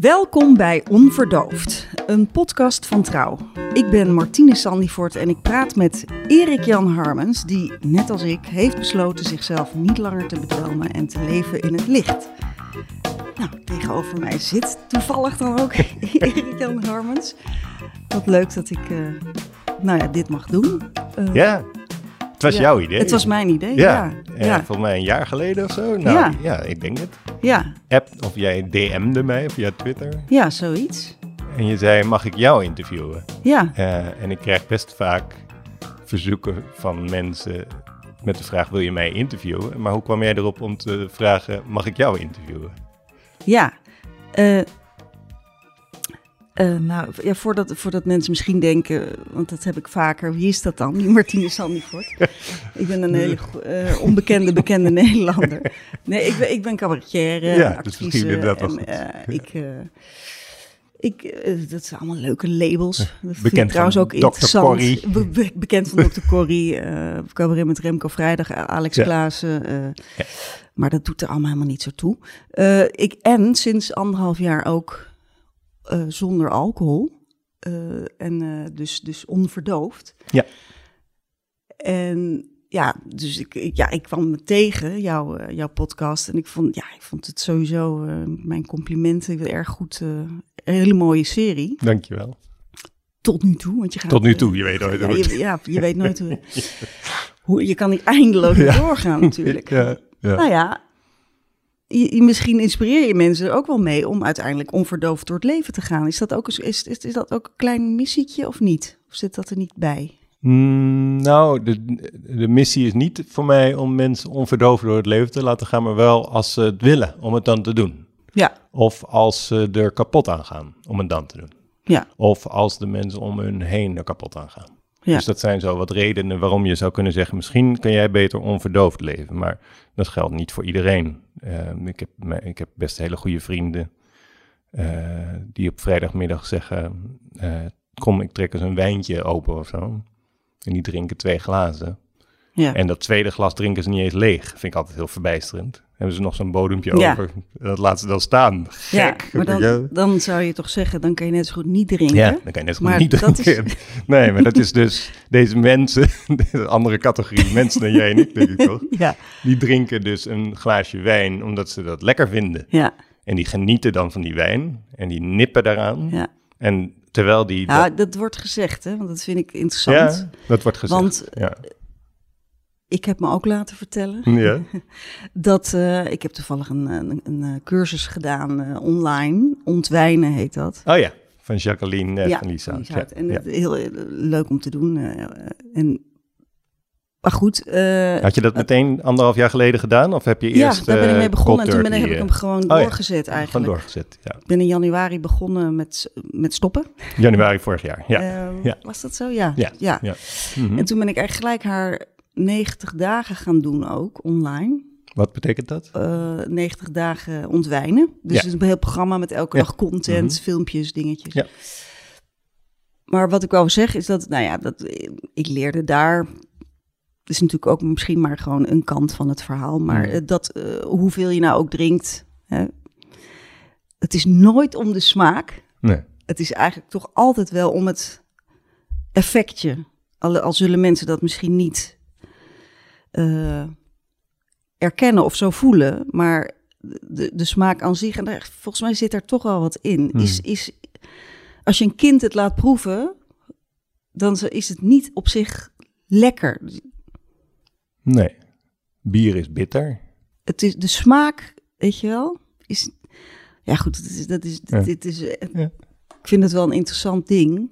Welkom bij Onverdoofd, een podcast van Trouw. Ik ben Martine Sandifort en ik praat met Erik Jan Harmens, die, net als ik, heeft besloten zichzelf niet langer te bedwelmen en te leven in het licht. Nou, tegenover mij zit toevallig dan ook Erik Jan Harmens. Wat leuk dat ik, uh, nou ja, dit mag doen. Uh, ja, was ja, jouw idee. Het was mijn idee, ja. ja. ja. Volgens mij een jaar geleden of zo. Nou, Ja. ja, ik denk het. Ja, App, of jij DM'de mij via Twitter. ja, zoiets. En je zei, mag ik jou interviewen? Ja, Eh, en ik krijg best vaak verzoeken van mensen met de vraag, wil je mij interviewen? Maar hoe kwam jij erop om te vragen, mag ik jou interviewen? ja. Eh, eh, nou, ja, voordat, voordat mensen misschien denken, want dat heb ik vaker, wie is dat dan? Die Martine Sandifort. ik ben een hele eh, onbekende, bekende Nederlander. Nee, ik ben, ik ben cabaretier, Ja, dus actrice. wel en, eh, ik, eh, ik, eh, dat zijn allemaal leuke labels. Dat vind ik Bekend trouwens van ook Dr. interessant. Corrie. Be- be- bekend van Dr. Corrie, eh cabaret met Remco Vrijdag, Alex Ja. Klaassen. eh, Maar dat doet er allemaal helemaal niet zo toe. Eh, ik en sinds anderhalf jaar ook eh, zonder alcohol. Eh, en eh, dus, dus onverdoofd. Ja. En ja, dus ik, ik- ja, ik kwam me tegen, jouw, jouw podcast. En ik vond, ja, ik vond het sowieso, mijn complimenten, erg goed. een hele mooie serie. Dankjewel. Tot nu toe. Want je gaat, Tot nu toe, je weet nooit ja, je, ja, je weet nooit hoe, hoe... Je kan niet eindeloos Ja. doorgaan natuurlijk. Ja, ja. Nou ja, je, misschien inspireer je mensen er ook wel mee om uiteindelijk onverdoofd door het leven te gaan. Is dat ook, een- is, is, is dat ook een klein missietje of niet? Of zit dat er niet bij? Mm, nou, de, de missie is niet voor mij om mensen onverdoofd door het leven te laten gaan, maar wel als ze het willen, om het dan te doen. Ja, Of als ze er kapot aan gaan, om het dan te doen. ja, Of als de mensen om hun heen er kapot aan gaan. Ja. Dus dat zijn zo wat redenen waarom je zou kunnen zeggen, misschien kan jij beter onverdoofd leven. Maar dat geldt niet voor iedereen. Ehm, ik, heb, ik heb best hele goede vrienden eh, die op vrijdagmiddag zeggen, eh, kom ik trek eens een wijntje open of zo. En die drinken twee glazen. ja. En dat tweede glas drinken ze niet eens leeg. Vind ik altijd heel verbijsterend. Hebben ze nog zo'n bodempje Ja. over. Dat laten ze dan staan. ja, Gek. maar dan, dan zou je toch zeggen, dan kan je net zo goed niet drinken. Ja, dan kan je net zo goed Maar niet dat drinken. Nee, maar dat is dus deze mensen, andere categorie mensen dan jij en ik, denk ik toch? ja, Die drinken dus een glaasje wijn omdat ze dat lekker vinden. ja, En die genieten dan van die wijn en die nippen daaraan. ja. En terwijl die... Ja, dat, dat wordt gezegd, hè, want dat vind ik interessant. ja, dat wordt gezegd. Want- ja. Ik heb me ook laten vertellen Ja. dat eh, ik heb toevallig een, een, een eh, cursus gedaan eh, online. Ontwijnen heet dat. Oh ja, van Jacqueline ja, van Lisa. van. Ja, En ja. heel leuk om te doen. en, maar goed. Had je dat meteen anderhalf jaar geleden gedaan? Of heb je ja, eerst... daar ben ik mee begonnen. En toen ben, heb ik hem gewoon oh ja, doorgezet eh, eigenlijk. Gewoon doorgezet, ja. Ik ben in januari begonnen met, met stoppen. Januari vorig jaar, ja. Eh, ja. Was dat zo? Ja. Ja, ja. ja. Mhm. En toen ben ik eigenlijk gelijk haar 90 dagen gaan doen ook, online. Wat betekent dat? eh 90 dagen ontwijnen. Dus Ja. het is een heel programma met elke Ja. dag content, Mhm. filmpjes, dingetjes. Ja. Maar wat ik wou zeggen is dat, nou ja, dat, ik leerde daar. Het is natuurlijk ook misschien maar gewoon een kant van het verhaal. Maar Mhm. eh, dat eh, hoeveel je nou ook drinkt. Hè, het is nooit om de smaak. Nee. Het is eigenlijk toch altijd wel om het effectje. Al, al zullen mensen dat misschien niet eh, erkennen of zo voelen, maar de, de smaak aan zich, en daar, volgens mij zit er toch wel wat in, Hmm. is, is als je een kind het laat proeven, dan is het niet op zich lekker. Nee. Bier is bitter. Het is de smaak, weet je wel, is. Ja, goed, dat is, dat is, Ja. dit is. eh, Ja. Ik vind het wel een interessant ding.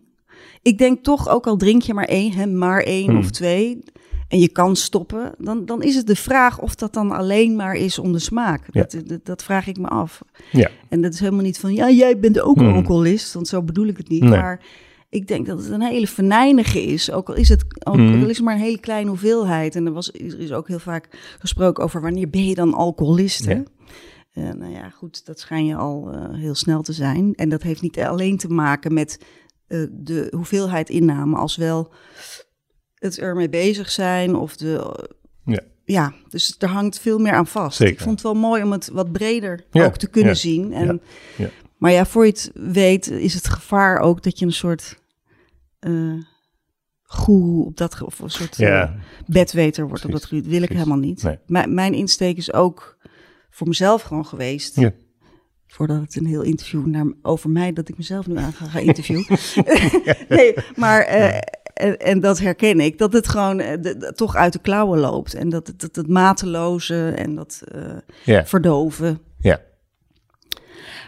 Ik denk toch, ook al drink je maar één, hè, maar één Hmm. of twee, en je kan stoppen, dan, dan is het de vraag of dat dan alleen maar is om de smaak. Ja. Dat, dat, dat vraag ik me af. Ja. En dat is helemaal niet van, ja, jij bent ook Hmm. alcoholist, want zo bedoel ik het niet. Nee. Maar ik denk dat het een hele venijnige is, ook al is het ook, Hmm. al is maar een hele kleine hoeveelheid. En er, was, er is ook heel vaak gesproken over wanneer ben je dan alcoholist, hè? Ja. Eh, nou ja, goed, dat schijn je al eh, heel snel te zijn. En dat heeft niet alleen te maken met eh, de hoeveelheid inname, als wel het ermee bezig zijn of de... Ja. Ja, dus er hangt veel meer aan vast. Zeker. Ik vond het wel mooi om het wat breder Ja, ook te kunnen ja, zien. En ja, ja. Maar ja, voor je het weet is het gevaar ook dat je een soort uh, op dat of een soort eh, bedweter wordt op Precies, dat gebied. Wil ik precies. helemaal niet. Nee. Mijn- insteek is ook voor mezelf gewoon geweest. Ja. Voordat het een heel interview naar, over mij, dat ik mezelf nu aan ga, ga interviewen. nee, maar, eh, en, en dat herken ik, dat het gewoon eh, de- de- toch uit de klauwen loopt. En dat het, dat het mateloze en dat ja, verdoven. ja.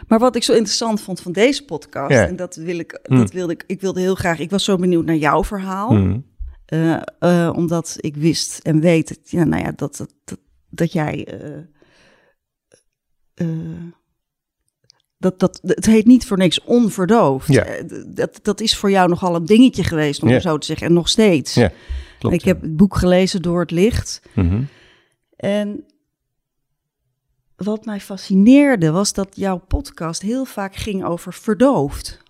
Maar wat ik zo interessant vond van deze podcast, en dat wil ik, Hmm. dat wilde ik, ik wilde heel graag, ik was zo benieuwd naar jouw verhaal. Mhm. Eh, omdat ik wist en weet ja, nou ja, dat, dat, dat, dat jij. Dat, dat, het heet niet voor niks onverdoofd. Ja. Eh, dat, dat is voor jou nogal een dingetje geweest, om Ja. zo te zeggen. En nog steeds. Ja, Klopt. ik heb het boek gelezen door het licht. Mhm. En wat mij fascineerde was dat jouw podcast heel vaak ging over verdoofd.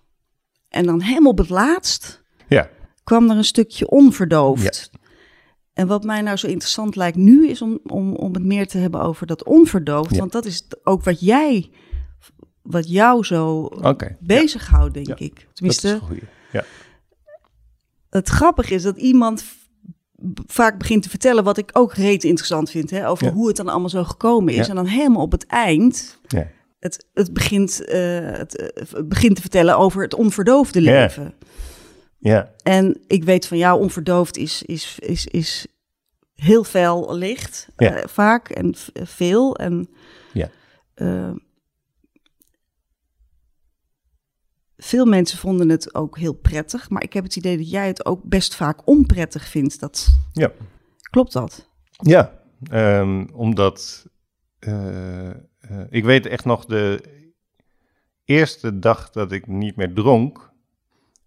En dan helemaal op het laatst Ja, kwam er een stukje onverdoofd. En wat mij nou zo interessant lijkt nu is om, om, om het meer te hebben over dat onverdoofd. Want dat is ook wat jij, wat jou zo oké. bezighoudt, denk Ja. ik. Dat is Tenminste, een goeie. Ja, het grappige is dat iemand vaak begint te vertellen wat ik ook reet interessant vind. Hè, over hoe het dan allemaal zo gekomen is. En dan helemaal op het eind ja. het, het, begint, eh, het, eh, het begint te vertellen over het onverdoofde leven. ja. En ik weet van jou, onverdoofd is, is, is, is heel fel licht, eh, vaak en veel. En, Ja. eh, veel mensen vonden het ook heel prettig, maar ik heb het idee dat jij het ook best vaak onprettig vindt. Dat, Ja. Klopt dat? Ja, ehm, omdat eh, eh, ik weet echt nog de eerste dag dat ik niet meer dronk,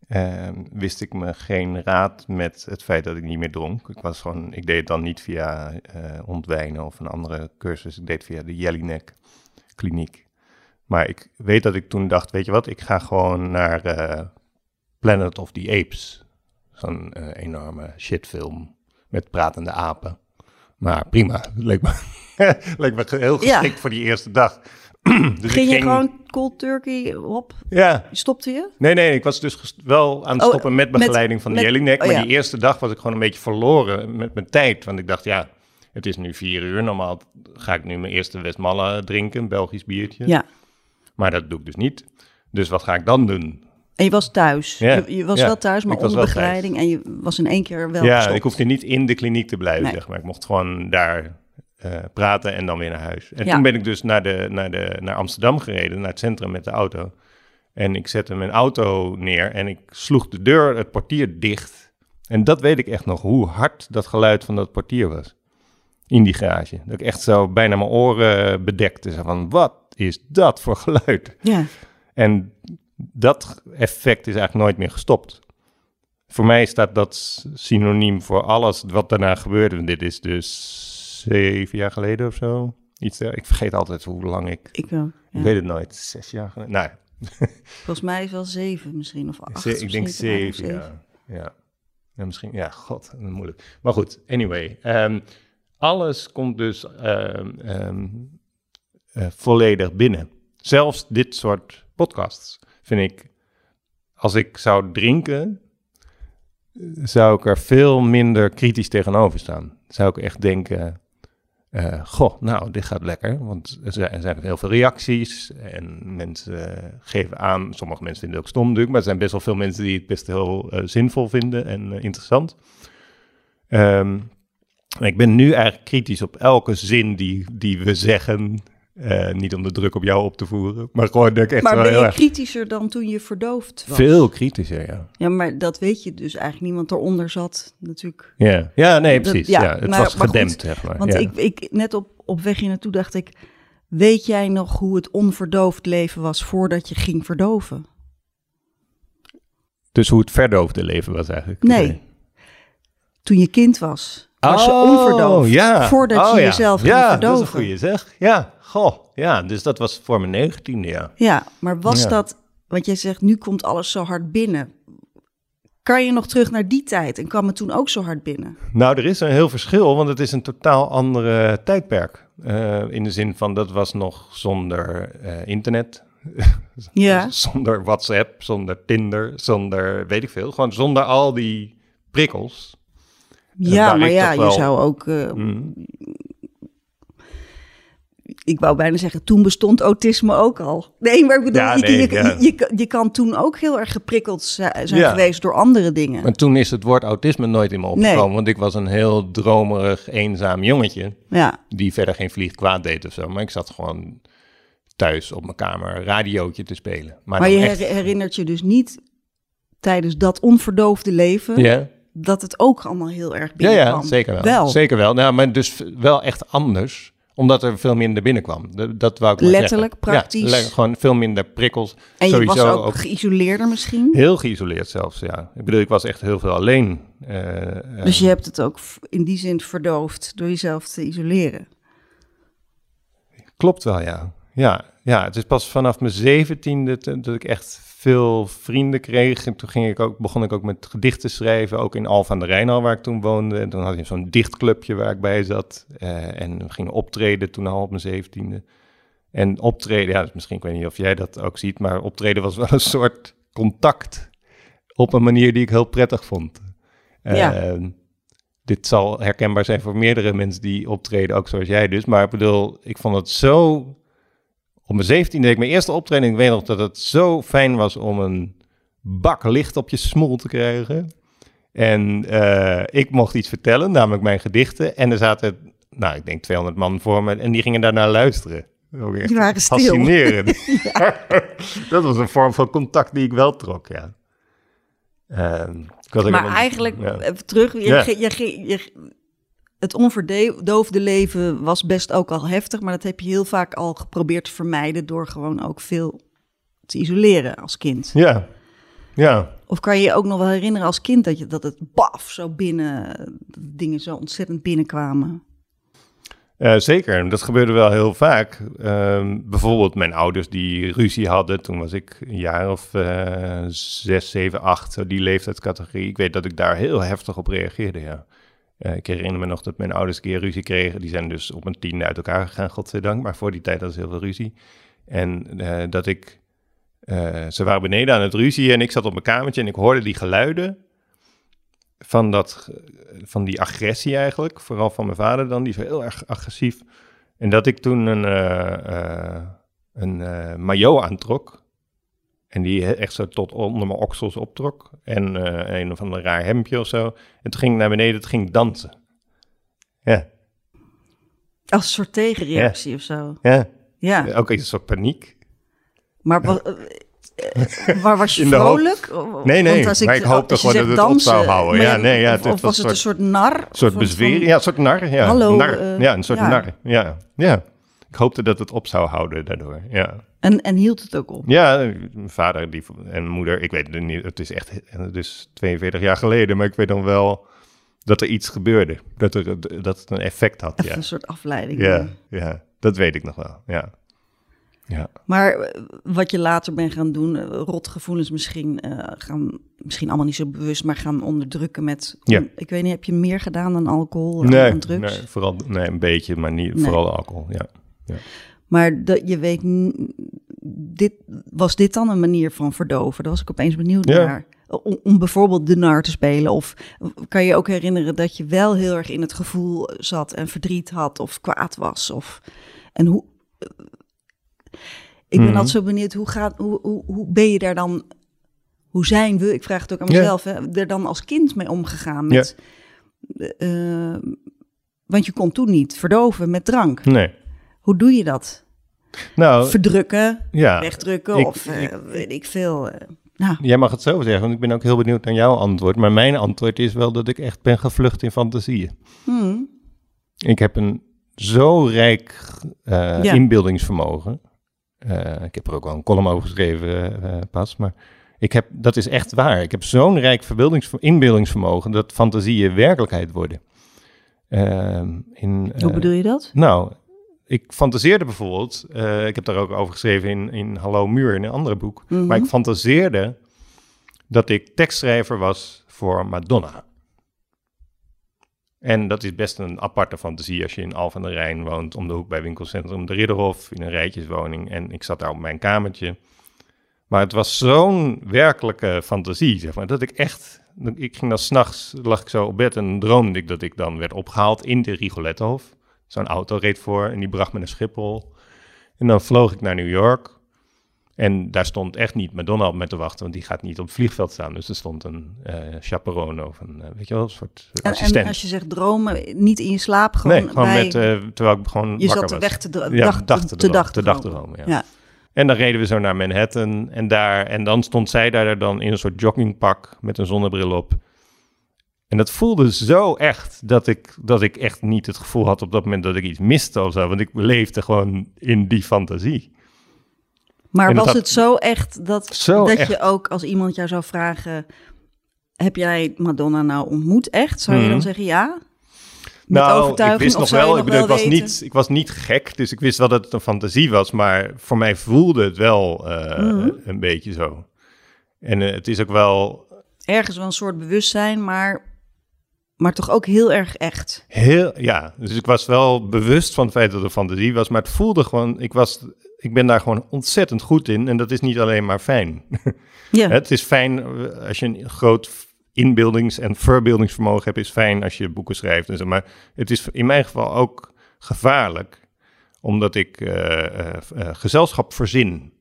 ehm, wist ik me geen raad met het feit dat ik niet meer dronk. Ik was gewoon, ik deed het dan niet via eh, ontwijnen of een andere cursus. Ik deed het via de Jellinek kliniek. Maar ik weet dat ik toen dacht, weet je wat, ik ga gewoon naar eh, Planet of the Apes. Zo'n eh, enorme shitfilm met pratende apen. Maar prima, leek me, leek me heel Ja. geschikt voor die eerste dag. dus ging ik je gewoon cold turkey op? Ja, Stopte je? nee, nee, ik was dus wel aan het Oh, stoppen met met- begeleiding van de Jellinek. oh, maar ja. die eerste dag was ik gewoon een beetje verloren met mijn tijd. Want ik dacht, ja, het is nu vier uur. Normaal ga ik nu mijn eerste Westmalle drinken, een Belgisch biertje. Ja. Maar dat doe ik dus niet. Dus wat ga ik dan doen? En je was thuis. Ja. Je, je was Ja, wel thuis, maar onder thuis. begeleiding. En je was in één keer wel ja, gestopt. ik hoefde niet in de kliniek te blijven, Nee. zeg maar. Ik mocht gewoon daar eh, praten en dan weer naar huis. En Ja. toen ben ik dus naar, de, naar, de, naar Amsterdam gereden, naar het centrum met de auto. En ik zette mijn auto neer en ik sloeg de deur, het portier dicht. En dat weet ik echt nog, hoe hard dat geluid van dat portier was. In die garage. Dat ik echt zo bijna mijn oren bedekte. Zo van, wat is dat voor geluid? Ja. En dat effect is eigenlijk nooit meer gestopt. Voor mij staat dat synoniem voor alles wat daarna gebeurde. En Dit is dus zeven jaar geleden of zo. Iets, ik vergeet altijd hoe lang ik... Ik wel. Ja. Ik weet het nooit. Zes jaar geleden? Nou, Volgens mij is wel zeven misschien, of acht. ze- ik denk zeven, ja. Ja, misschien... Ja, god, moeilijk. Maar goed, anyway. ehm, alles komt dus ehm, ehm, eh, volledig binnen. Zelfs dit soort podcasts vind ik... Als ik zou drinken, zou ik er veel minder kritisch tegenover staan. Zou ik echt denken, eh, goh, nou, dit gaat lekker. Want er zijn, heel veel reacties en mensen geven aan. Sommige mensen vinden het ook stom natuurlijk, maar er zijn best wel veel mensen die het best heel eh, zinvol vinden en interessant. Ehm, ik ben nu eigenlijk kritisch op elke zin die, die we zeggen. Eh, niet om de druk op jou op te voeren, maar gewoon dat ik echt Maar wel ben heel je erg... kritischer dan toen je verdoofd was? Veel kritischer, ja. Ja, maar dat weet je dus eigenlijk niet, want eronder zat natuurlijk... Ja, ja nee, Dat- precies. ja, ja, het maar- was maar gedempt, goed, zeg maar. Want ja. ik, ik, net op, op weg hier naartoe dacht ik... Weet jij nog hoe het onverdoofd leven was voordat je ging verdoven? Dus hoe het verdoofde leven was eigenlijk. Nee. Toen je kind was, was je Oh, onverdoofd. ja. Voordat Oh, je ja. jezelf Ja, verdoven. dat is een goede zeg. Ja, goh. Ja, dus dat was voor mijn negentiende, ja. Ja, maar was Ja. dat... Want jij zegt, nu komt alles zo hard binnen. Kan je nog terug naar die tijd en kwam het toen ook zo hard binnen? Nou, er is een heel verschil, want het is een totaal andere tijdperk. Eh, in de zin van, dat was nog zonder eh, internet. Ja. zonder WhatsApp, zonder Tinder, zonder weet ik veel. Gewoon zonder al die prikkels. Ja, maar ja, je zou ook... eh, Mm. ik wou bijna zeggen, toen bestond autisme ook al. Nee, maar ik bedoel, Ja, je, nee, je, ja. je, kan- je kan toen ook heel erg geprikkeld zi- zijn Ja. geweest door andere dingen. Maar toen is het woord autisme nooit in me opgekomen. Nee. Want ik was een heel dromerig, eenzaam jongetje. Ja, Die verder geen vlieg kwaad deed of zo. Maar ik zat gewoon thuis op mijn kamer radiootje te spelen. Maar, je echt- herinnert je dus niet tijdens dat onverdoofde leven... Ja, dat het ook allemaal heel erg ja, binnenkwam. ja, zeker wel. Wel, Zeker wel. Nou, maar dus wel echt anders. Omdat er veel minder binnenkwam. Dat, dat wou ik Letterlijk, zeggen. praktisch. Ja, gewoon veel minder prikkels. en je Sowieso was ook, ook geïsoleerder misschien. heel geïsoleerd zelfs, ja. Ik bedoel, ik was echt heel veel alleen. Eh, eh, Dus je hebt het ook in die zin verdoofd door jezelf te isoleren. Klopt wel, ja. Ja, ja het is pas vanaf mijn zeventiende dat ik echt veel vrienden kreeg. En toen ging ik ook, begon ik ook met gedichten schrijven, ook in Alphen aan de Rijn al, waar ik toen woonde. En toen had je zo'n dichtclubje waar ik bij zat. Eh, en we gingen optreden toen al op mijn zeventiende. En optreden, ja, dus misschien, ik weet niet of jij dat ook ziet, maar optreden was wel een soort contact op een manier die ik heel prettig vond. Ja. Eh, dit zal herkenbaar zijn voor meerdere mensen die optreden, ook zoals jij dus. Maar ik bedoel, ik vond het zo... Op mijn 17 deed ik mijn eerste optreden. Ik weet nog dat het zo fijn was om een bak licht op je smoel te krijgen. En eh, ik mocht iets vertellen, namelijk mijn gedichten. En er zaten, nou, ik denk 200 man voor me. En die gingen daarnaar luisteren. Ook Die waren stil. Fascinerend. dat was een vorm van contact die ik wel trok, ja. Ehm, Maar eigenlijk, ja. even terug, je, Ja. ge- je, je- het onverdoofde leven was best ook al heftig, maar dat heb je heel vaak al geprobeerd te vermijden door gewoon ook veel te isoleren als kind. Ja, ja. Of kan je je ook nog wel herinneren als kind dat, je, dat het baf zo binnen, dat dingen zo ontzettend binnenkwamen? Eh, zeker, dat gebeurde wel heel vaak. Ehm, bijvoorbeeld mijn ouders die ruzie hadden. Toen was ik een jaar of eh, zes, zeven, acht, die leeftijdscategorie. Ik weet dat ik daar heel heftig op reageerde, ja. Eh, ik herinner me nog dat mijn ouders een keer ruzie kregen. Die zijn dus op een tiende uit elkaar gegaan, godzijdank. Maar voor die tijd ze heel veel ruzie. En eh, dat ik... eh, ze waren beneden aan het ruzie en ik zat op mijn kamertje en ik hoorde die geluiden van, dat, van die agressie eigenlijk. Vooral van mijn vader dan, die is heel erg agressief. En dat ik toen een, een maillot aantrok. En die echt zo tot onder mijn oksels optrok. En eh, een of ander raar hemdje of zo. Toen ging naar beneden, het ging dansen. Ja, Als een soort tegenreactie of zo. ja. Ja, Ook een soort paniek. maar, wa- eh, maar was je vrolijk? Nee, nee, Want als maar ik hoopte gewoon dat het op zou houden. Ja, nee, ja, of, het of was het een soort nar? Een soort bezwering. Ja, een soort nar. Ja, Hallo, nar. eh, ja, een soort ja. nar. Ja, ja. Ik hoopte dat het op zou houden daardoor. Ja. En, en hield het ook op? Ja, mijn vader die, en moeder, ik weet het niet, het is echt, is 42 jaar geleden, maar ik weet dan wel dat er iets gebeurde. Dat, er, dat het een effect had, Even ja. een soort afleiding. Ja, ja, dat weet ik nog wel, ja. Ja, Maar eh, wat je later bent gaan doen, eh, rotgevoelens misschien eh, gaan, misschien allemaal niet zo bewust, maar gaan onderdrukken met. Ja. Ik weet niet, heb je meer gedaan dan alcohol en nee, dan drugs? nee, vooral, nee, een beetje, maar niet, Nee. vooral alcohol, ja. Maar dat je weet, dit, was dit dan een manier van verdoven? Daar was ik opeens benieuwd Ja. naar. Om, om bijvoorbeeld de nar te spelen. Of kan je ook herinneren dat je wel heel erg in het gevoel zat en verdriet had of kwaad was? Of, en hoe. Ik ben Mhm. altijd zo benieuwd, hoe, gaat, hoe, hoe, hoe ben je daar dan. Hoe zijn we, ik vraag het ook aan Ja. mezelf, hè, er dan als kind mee omgegaan? Met, eh, want je kon toen niet verdoven met drank. Nee. Hoe doe je dat? Nou, Verdrukken, ja. wegdrukken ik- of eh, weet ik veel. eh. nou, Jij mag het zo zeggen, want ik ben ook heel benieuwd naar jouw antwoord. Maar mijn antwoord is wel dat ik echt ben gevlucht in fantasieën. hmm, Ik heb een zo rijk eh, Ja. inbeeldingsvermogen. Ik heb er ook wel een column over geschreven pas, maar ik heb, dat is echt waar. Ik heb zo'n rijk inbeeldingsvermogen dat fantasieën werkelijkheid worden. Ehm, in, hoe bedoel je dat? Nou, ik fantaseerde bijvoorbeeld, eh, ik heb daar ook over geschreven in, in Hallo Muur, in een andere boek. Mhm. Maar ik fantaseerde dat ik tekstschrijver was voor Madonna. En dat is best een aparte fantasie als je in Alphen aan de Rijn woont, om de hoek bij winkelcentrum De Ridderhof, in een rijtjeswoning. En ik zat daar op mijn kamertje. Maar het was zo'n werkelijke fantasie, zeg maar, dat ik echt... Ik ging dan s'nachts, lag ik zo op bed en droomde ik dat ik dan werd opgehaald in de Rigolettehof. Zo'n auto reed voor en die bracht me naar Schiphol. En dan vloog ik naar New York. En daar stond echt niet Madonna op met te wachten, want die gaat niet op het vliegveld staan. Dus er stond een uh, chaperone of een, uh, weet je wel, een soort, en, assistent. En als je zegt dromen, niet in je slaap, gewoon Nee, gewoon bij, met, uh, terwijl ik gewoon je zat de was. weg te, ja, dag, dag te, te, te dag te te dag dromen. dromen, ja. Ja. En dan reden we zo naar Manhattan en daar, en dan stond zij daar dan in een soort joggingpak met een zonnebril op. Dat voelde zo echt dat ik, dat ik echt niet het gevoel had op dat moment dat ik iets miste of zo. Want ik leefde gewoon in die fantasie. Maar En was het zo echt dat, Zo dat echt. je ook als iemand jou zou vragen... heb jij Madonna nou ontmoet echt? Zou je dan Mhm. zeggen ja? Met nou, ik wist nog wel, ik bedoel, ik was, weten? niet, ik was niet gek, dus ik wist wel dat het een fantasie was. Maar voor mij voelde het wel eh, Mhm. een beetje zo. En eh, het is ook wel Ergens wel een soort bewustzijn, maar, maar toch ook heel erg echt. Heel, ja. Dus ik was wel bewust van het feit dat een fantasie was, maar het voelde gewoon, ik was, ik ben daar gewoon ontzettend goed in en dat is niet alleen maar fijn. Ja, Het is fijn eh, als je een groot inbeeldings- en verbeeldingsvermogen hebt, is fijn als je boeken schrijft en zo, maar het is in mijn geval ook gevaarlijk, omdat ik eh, eh, gezelschap verzin.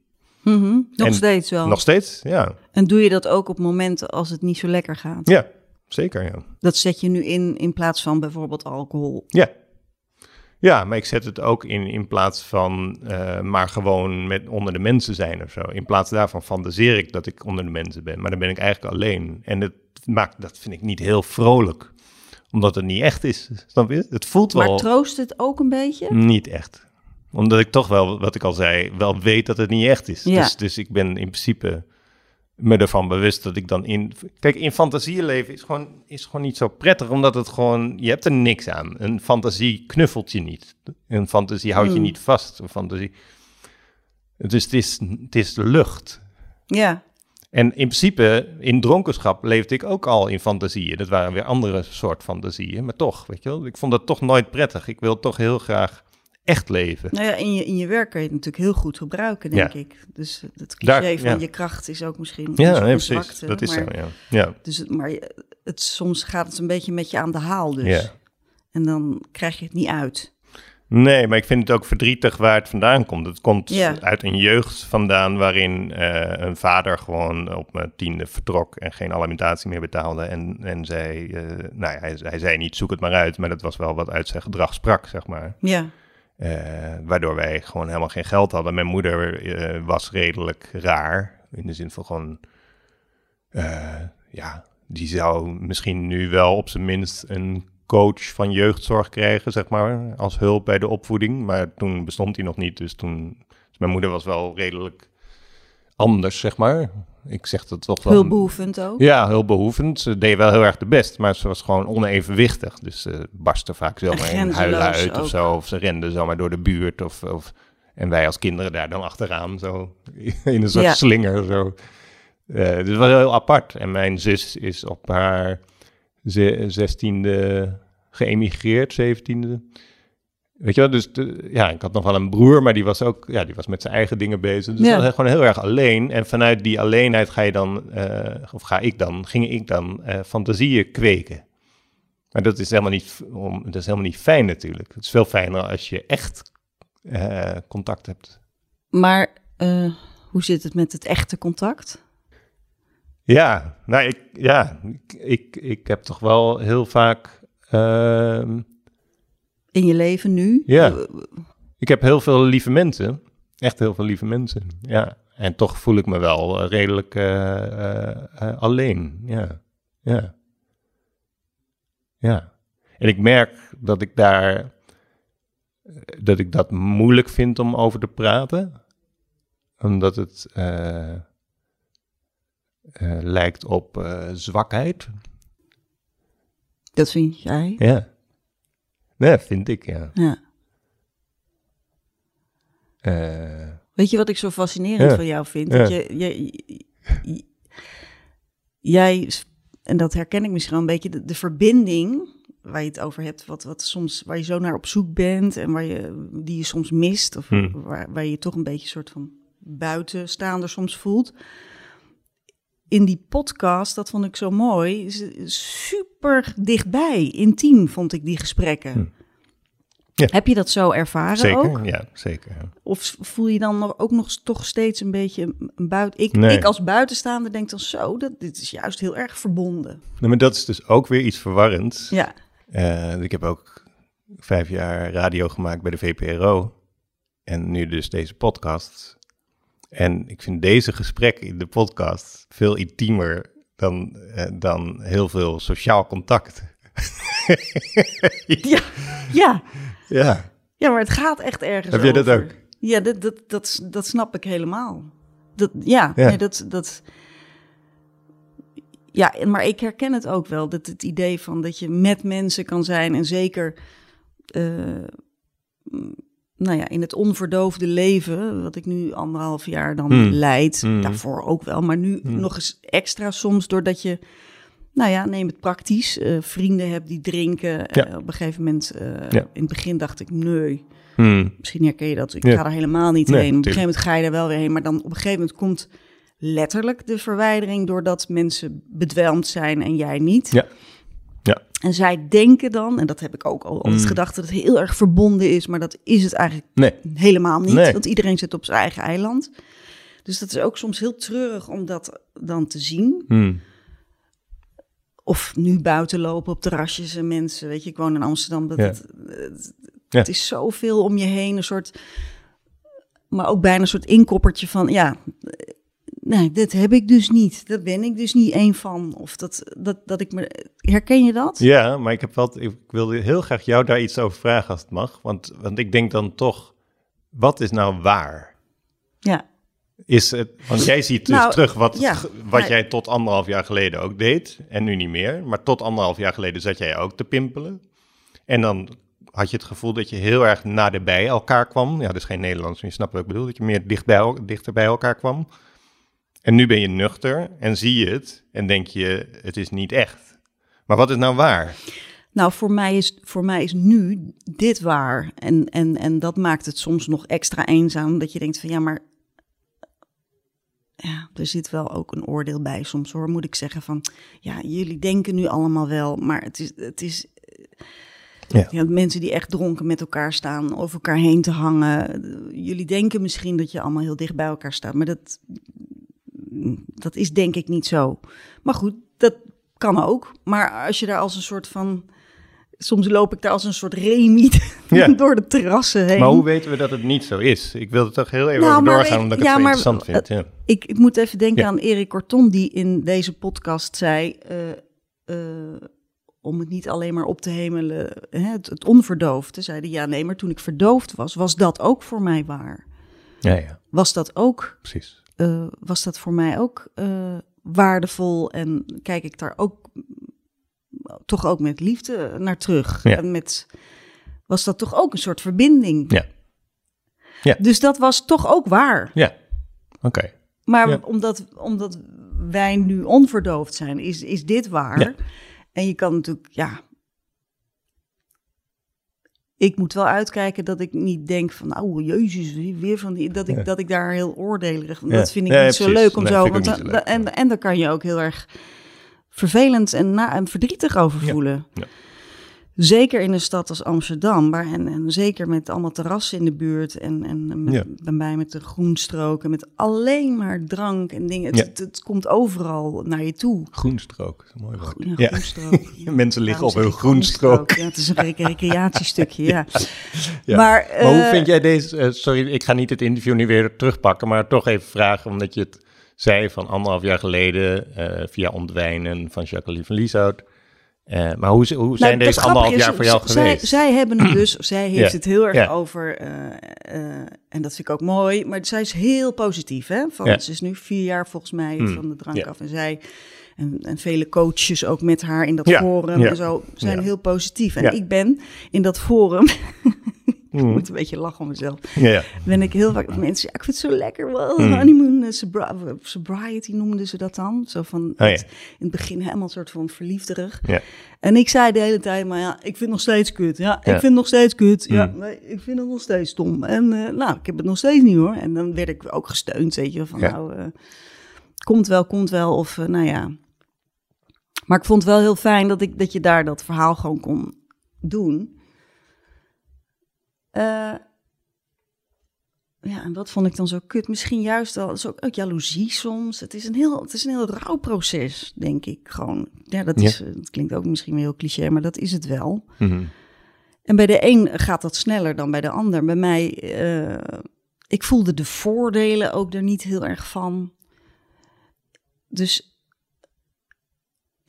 Mhm. nog en steeds wel. Nog steeds, ja. En doe je dat ook op momenten als het niet zo lekker gaat? Ja, zeker, ja. Dat zet je nu in in plaats van bijvoorbeeld alcohol. Ja. Ja, maar ik zet het ook in in plaats van eh, maar gewoon met onder de mensen zijn of zo. In plaats daarvan fantaseer ik dat ik onder de mensen ben, maar dan ben ik eigenlijk alleen. En dat maakt, dat vind ik niet heel vrolijk, omdat het niet echt is. Snap je? Het voelt Maar wel troost het ook een beetje? niet echt. Omdat ik toch wel, wat ik al zei, wel weet dat het niet echt is. Ja. Dus, dus ik ben in principe me ervan bewust dat ik dan in... Kijk, in fantasieën leven is gewoon, is gewoon niet zo prettig, omdat het gewoon... Je hebt er niks aan. Een fantasie knuffelt je niet. Een fantasie houdt je Hmm. niet vast. Een fantasie... Dus het is, het is lucht. Ja, En in principe, in dronkenschap leefde ik ook al in fantasieën. Dat waren weer andere soort fantasieën. Maar toch, weet je wel, ik vond dat toch nooit prettig. Ik wil toch heel graag echt leven. nou ja, in je, in je werk kan je het natuurlijk heel goed gebruiken, denk Ja. ik. Dus het cliché Daar- van ja. je kracht is ook misschien Ja, onze precies. zwakte, Dat is maar, zo, ja. ja. Dus, het- maar het, soms gaat het een beetje met je aan de haal dus. Ja. En dan krijg je het niet uit. Nee, maar ik vind het ook verdrietig waar het vandaan komt. Het komt Ja. uit een jeugd vandaan waarin eh, een vader gewoon op mijn tiende vertrok en geen alimentatie meer betaalde. En, en zei, eh, nou ja, hij, hij zei niet zoek het maar uit, maar dat was wel wat uit zijn gedrag sprak, zeg maar. Ja, waardoor wij gewoon helemaal geen geld hadden. Mijn moeder eh, was redelijk raar. In de zin van gewoon... eh, ja, die zou misschien nu wel op zijn minst een coach van jeugdzorg krijgen, zeg maar. Als hulp bij de opvoeding. Maar toen bestond die nog niet. Dus toen... Dus mijn moeder was wel redelijk anders, zeg maar. Ik zeg dat toch wel... hulpbehoevend ook. Ja, heel behoevend. Ze deed wel heel erg de best, maar ze was gewoon onevenwichtig. Dus ze barstte vaak zomaar in huilen uit ook. of zo. Of ze rende zomaar door de buurt. Of, of, en wij als kinderen daar dan achteraan, zo in een soort Ja. slinger. Zo. Eh, dus het was heel apart. En mijn zus is op haar ze- zestiende geëmigreerd, zeventiende. Weet je wel, dus de- ja, ik had nog wel een broer, maar die was ook, ja, die was met zijn eigen dingen bezig. Dus Ja. dat was gewoon heel erg alleen. En vanuit die alleenheid ga je dan, eh, of ga ik dan, ging ik dan eh, fantasieën kweken. Maar dat is helemaal niet, om, dat is helemaal niet fijn natuurlijk. Het is veel fijner als je echt eh, contact hebt. Maar hoe zit het met het echte contact? Ja, nou, ik, ja, ik, ik, ik heb toch wel heel vaak. In je leven nu? Ja. Eh, ik heb heel veel lieve mensen. Echt heel veel lieve mensen. Ja. En toch voel ik me wel eh, redelijk eh, eh, eh, alleen. Ja. Ja. Ja. En ik merk dat ik daar. eh, dat ik dat moeilijk vind om over te praten. Omdat het. eh, eh, lijkt op eh, zwakheid. Dat vind jij? Ja. Nee, vind ik, ja. Ja. Eh, Weet je wat ik zo fascinerend Ja. van jou vind? Ja. Dat je, je- je- jij, en dat herken ik misschien wel een beetje, de, de verbinding waar je het over hebt, wat, wat soms, waar je zo naar op zoek bent en waar je, die je soms mist, of Hmm. waar, waar je je toch een beetje soort van buitenstaander soms voelt. In die podcast, dat vond ik zo mooi, super dichtbij, intiem vond ik die gesprekken. Hmm. Ja. Heb je dat zo ervaren Zeker, ook? ja, zeker. ja. Of voel je dan nog, ook nog toch steeds een beetje een buiten... Ik, Nee. ik als buitenstaander denk dan zo, dat, dit is juist heel erg verbonden. Nou, maar dat is dus ook weer iets verwarrends. Ja, Eh, ik heb ook vijf jaar radio gemaakt bij de VPRO. En nu dus deze podcast. En ik vind deze gesprekken in de podcast veel intiemer dan, eh, dan heel veel sociaal contact. ja, ja. Ja, Ja, maar het gaat echt ergens Heb jij dat ook? Ja, dat, dat, dat, dat snap ik helemaal. Dat, ja, Ja. Nee, dat, dat... Ja, maar ik herken het ook wel. Dat het idee van dat je met mensen kan zijn en zeker... eh, nou ja, in het onverdoofde leven, wat ik nu anderhalf jaar dan Hmm. leid, Hmm. daarvoor ook wel, maar nu Hmm. nog eens extra soms, doordat je, nou ja, neem het praktisch, eh, vrienden hebt die drinken. Ja. Eh, op een gegeven moment, eh, Ja. in het begin dacht ik, nee. Misschien herken je dat. Ik Ja. ga er helemaal niet Nee, heen. Op een gegeven moment ga je er wel weer heen. Maar dan op een gegeven moment komt letterlijk de verwijdering... doordat mensen bedwelmd zijn en jij niet. Ja. En zij denken dan, en dat heb ik ook al altijd Mm. gedacht... dat het heel erg verbonden is. Maar dat is het eigenlijk Nee, helemaal niet. Nee. Want iedereen zit op zijn eigen eiland. Dus dat is ook soms heel treurig om dat dan te zien. Hmm. Of nu buiten lopen op terrasjes en mensen. Weet je, ik woon in Amsterdam. Dat Ja. het, het, Ja. het is zoveel om je heen. Een soort, maar ook bijna een soort inkoppertje van, ja, nee, dit heb ik dus niet. Daar ben ik dus niet één van. Of dat, dat, dat ik me, herken je dat? Ja, maar ik, heb wel, ik wilde heel graag jou daar iets over vragen als het mag. Want, want ik denk dan toch, wat is nou waar? Ja, Is het, want jij ziet dus Nou, terug wat, ja, wat maar- jij tot anderhalf jaar geleden ook deed. En nu niet meer. Maar tot anderhalf jaar geleden zat jij ook te pimpelen. En dan had je het gevoel dat je heel erg naderbij elkaar kwam. Ja, dat is geen Nederlands, maar je snapt wat ik bedoel. Dat je meer dicht bij, dichter bij elkaar kwam. En nu ben je nuchter en zie je het. En denk je, het is niet echt. Maar wat is nou waar? nou voor mij is, voor mij is nu dit waar. En, en, en dat maakt het soms nog extra eenzaam. Dat je denkt van, ja, maar... Ja, er zit wel ook een oordeel bij soms hoor, moet ik zeggen van... Ja, jullie denken nu allemaal wel, maar het is... Het is Ja. Ja, mensen die echt dronken met elkaar staan, over elkaar heen te hangen. Jullie denken misschien dat je allemaal heel dicht bij elkaar staat, maar dat, dat is denk ik niet zo. Maar goed, dat kan ook. Maar als je daar als een soort van. Soms loop ik daar als een soort remiet Ja. door de terrassen heen. Maar hoe weten we dat het niet zo is? Ik wil er toch heel even Nou, over doorgaan, omdat ik ja, het zo maar- interessant vind. Ja. Ik, ik moet even denken aan Erik Corton, die in deze podcast zei. eh, eh, om het niet alleen maar op te hemelen, hè, het, het onverdoofde. Zeiden ja, nee, maar toen ik verdoofd was, was dat ook voor mij waar. ja, ja, Was dat ook, precies. Eh, was dat voor mij ook eh, waardevol? En kijk ik daar ook toch ook met liefde naar terug? Ja. En met, was dat toch ook een soort verbinding? Ja. Ja. Dus dat was toch ook waar. Ja, oké. Maar Ja. omdat, omdat wij nu onverdoofd zijn, is, is dit waar. En je kan natuurlijk, ja. Ik moet wel uitkijken dat ik niet denk van, nou, jezus, weer van die, dat ik, Ja. dat ik daar heel oordelig. Ja. Dat vind ik Ja, niet zo leuk om Nee, zo. Want en, en daar kan je ook heel erg vervelend en, na, en verdrietig over voelen. Ja. Zeker in een stad als Amsterdam, waar, en, en zeker met allemaal terrassen in de buurt en, en met, Ja. bij met de groenstroken, met alleen maar drank en dingen. Het, Ja. het, het komt overal naar je toe. Groenstrook, is een mooi woord. Ja. groenstrook. Mensen liggen op hun groenstrook. Ja, het is een rec- recreatiestukje, ja. Ja. Maar, Maar hoe eh, vind jij deze... eh, sorry, ik ga niet het interview nu weer terugpakken, maar toch even vragen, omdat je het zei van anderhalf jaar geleden eh, via Ontwijnen van Jacqueline van Lieshout. Eh, maar hoe, hoe zijn Nou, dat deze anderhalf jaar voor jou zij, geweest? Zij hebben het dus, zij heeft Ja. het heel erg Ja. over, eh, eh, en dat vind ik ook mooi, maar zij is heel positief. Hè? Van, Ja. Ze is nu vier jaar volgens mij Hmm. van de drank af. En zij, en, en vele coaches ook met haar in dat forum en zo, zijn heel positief. En ik ben in dat forum, ik moet een beetje lachen om mezelf. Ja, ja. Ben ik heel vaak mensen zeggen, ik vind het zo lekker. Well, Mm. honeymoon eh, sobri- sobriety noemden ze dat dan. Zo van Oh, ja. het- in het begin helemaal een soort van verliefderig. Ja. En ik zei de hele tijd, maar ja, ik vind het nog steeds kut. Ja, ik vind het nog steeds kut. Ja, Mm. nee, ik vind het nog steeds stom. En eh, nou, ik heb het nog steeds niet hoor. En dan werd ik ook gesteund, weet je, van nou, eh, komt wel, komt wel. Of eh, nou ja. Maar ik vond het wel heel fijn dat, ik, dat je daar dat verhaal gewoon kon doen. Eh, ja, en wat vond ik dan zo kut? Misschien juist wel, is ook, ook jaloezie soms. Het is een heel, het is een heel rouwproces, denk ik. Gewoon, ja, dat, is, eh, dat klinkt ook misschien weer heel cliché, maar dat is het wel. Mhm. En bij de een gaat dat sneller dan bij de ander. Bij mij, eh, ik voelde de voordelen ook er niet heel erg van. Dus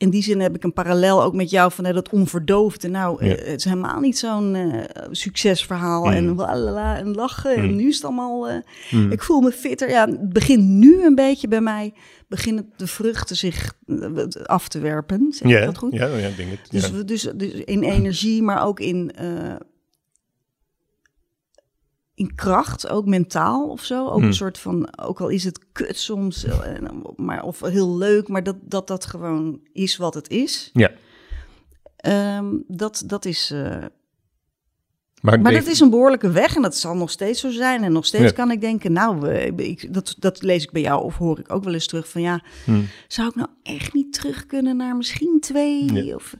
in die zin heb ik een parallel ook met jou van hè, dat onverdoofde. Nou, Ja. eh, het is helemaal niet zo'n eh, succesverhaal Mm. en walala en lachen. En Mm. nu is het allemaal... eh, Mhm. Ik voel me fitter. Ja, het begint nu een beetje bij mij. Beginnen de vruchten zich af te werpen. Zeg Ja, dat goed? ja, ja, ik denk het. Dus, ja. dus, dus in energie, maar ook in, in kracht, ook mentaal of zo. Ook Hmm. een soort van, ook al is het kut soms, eh, maar, of heel leuk, maar dat, dat dat gewoon is wat het is. Ja. Ehm, dat, dat is. eh, Maar, dat is een behoorlijke weg en dat zal nog steeds zo zijn. En nog steeds Ja. kan ik denken, nou, ik, dat, dat lees ik bij jou of hoor ik ook wel eens terug van ja, Hmm. zou ik nou echt niet terug kunnen naar misschien twee? Ja. Of...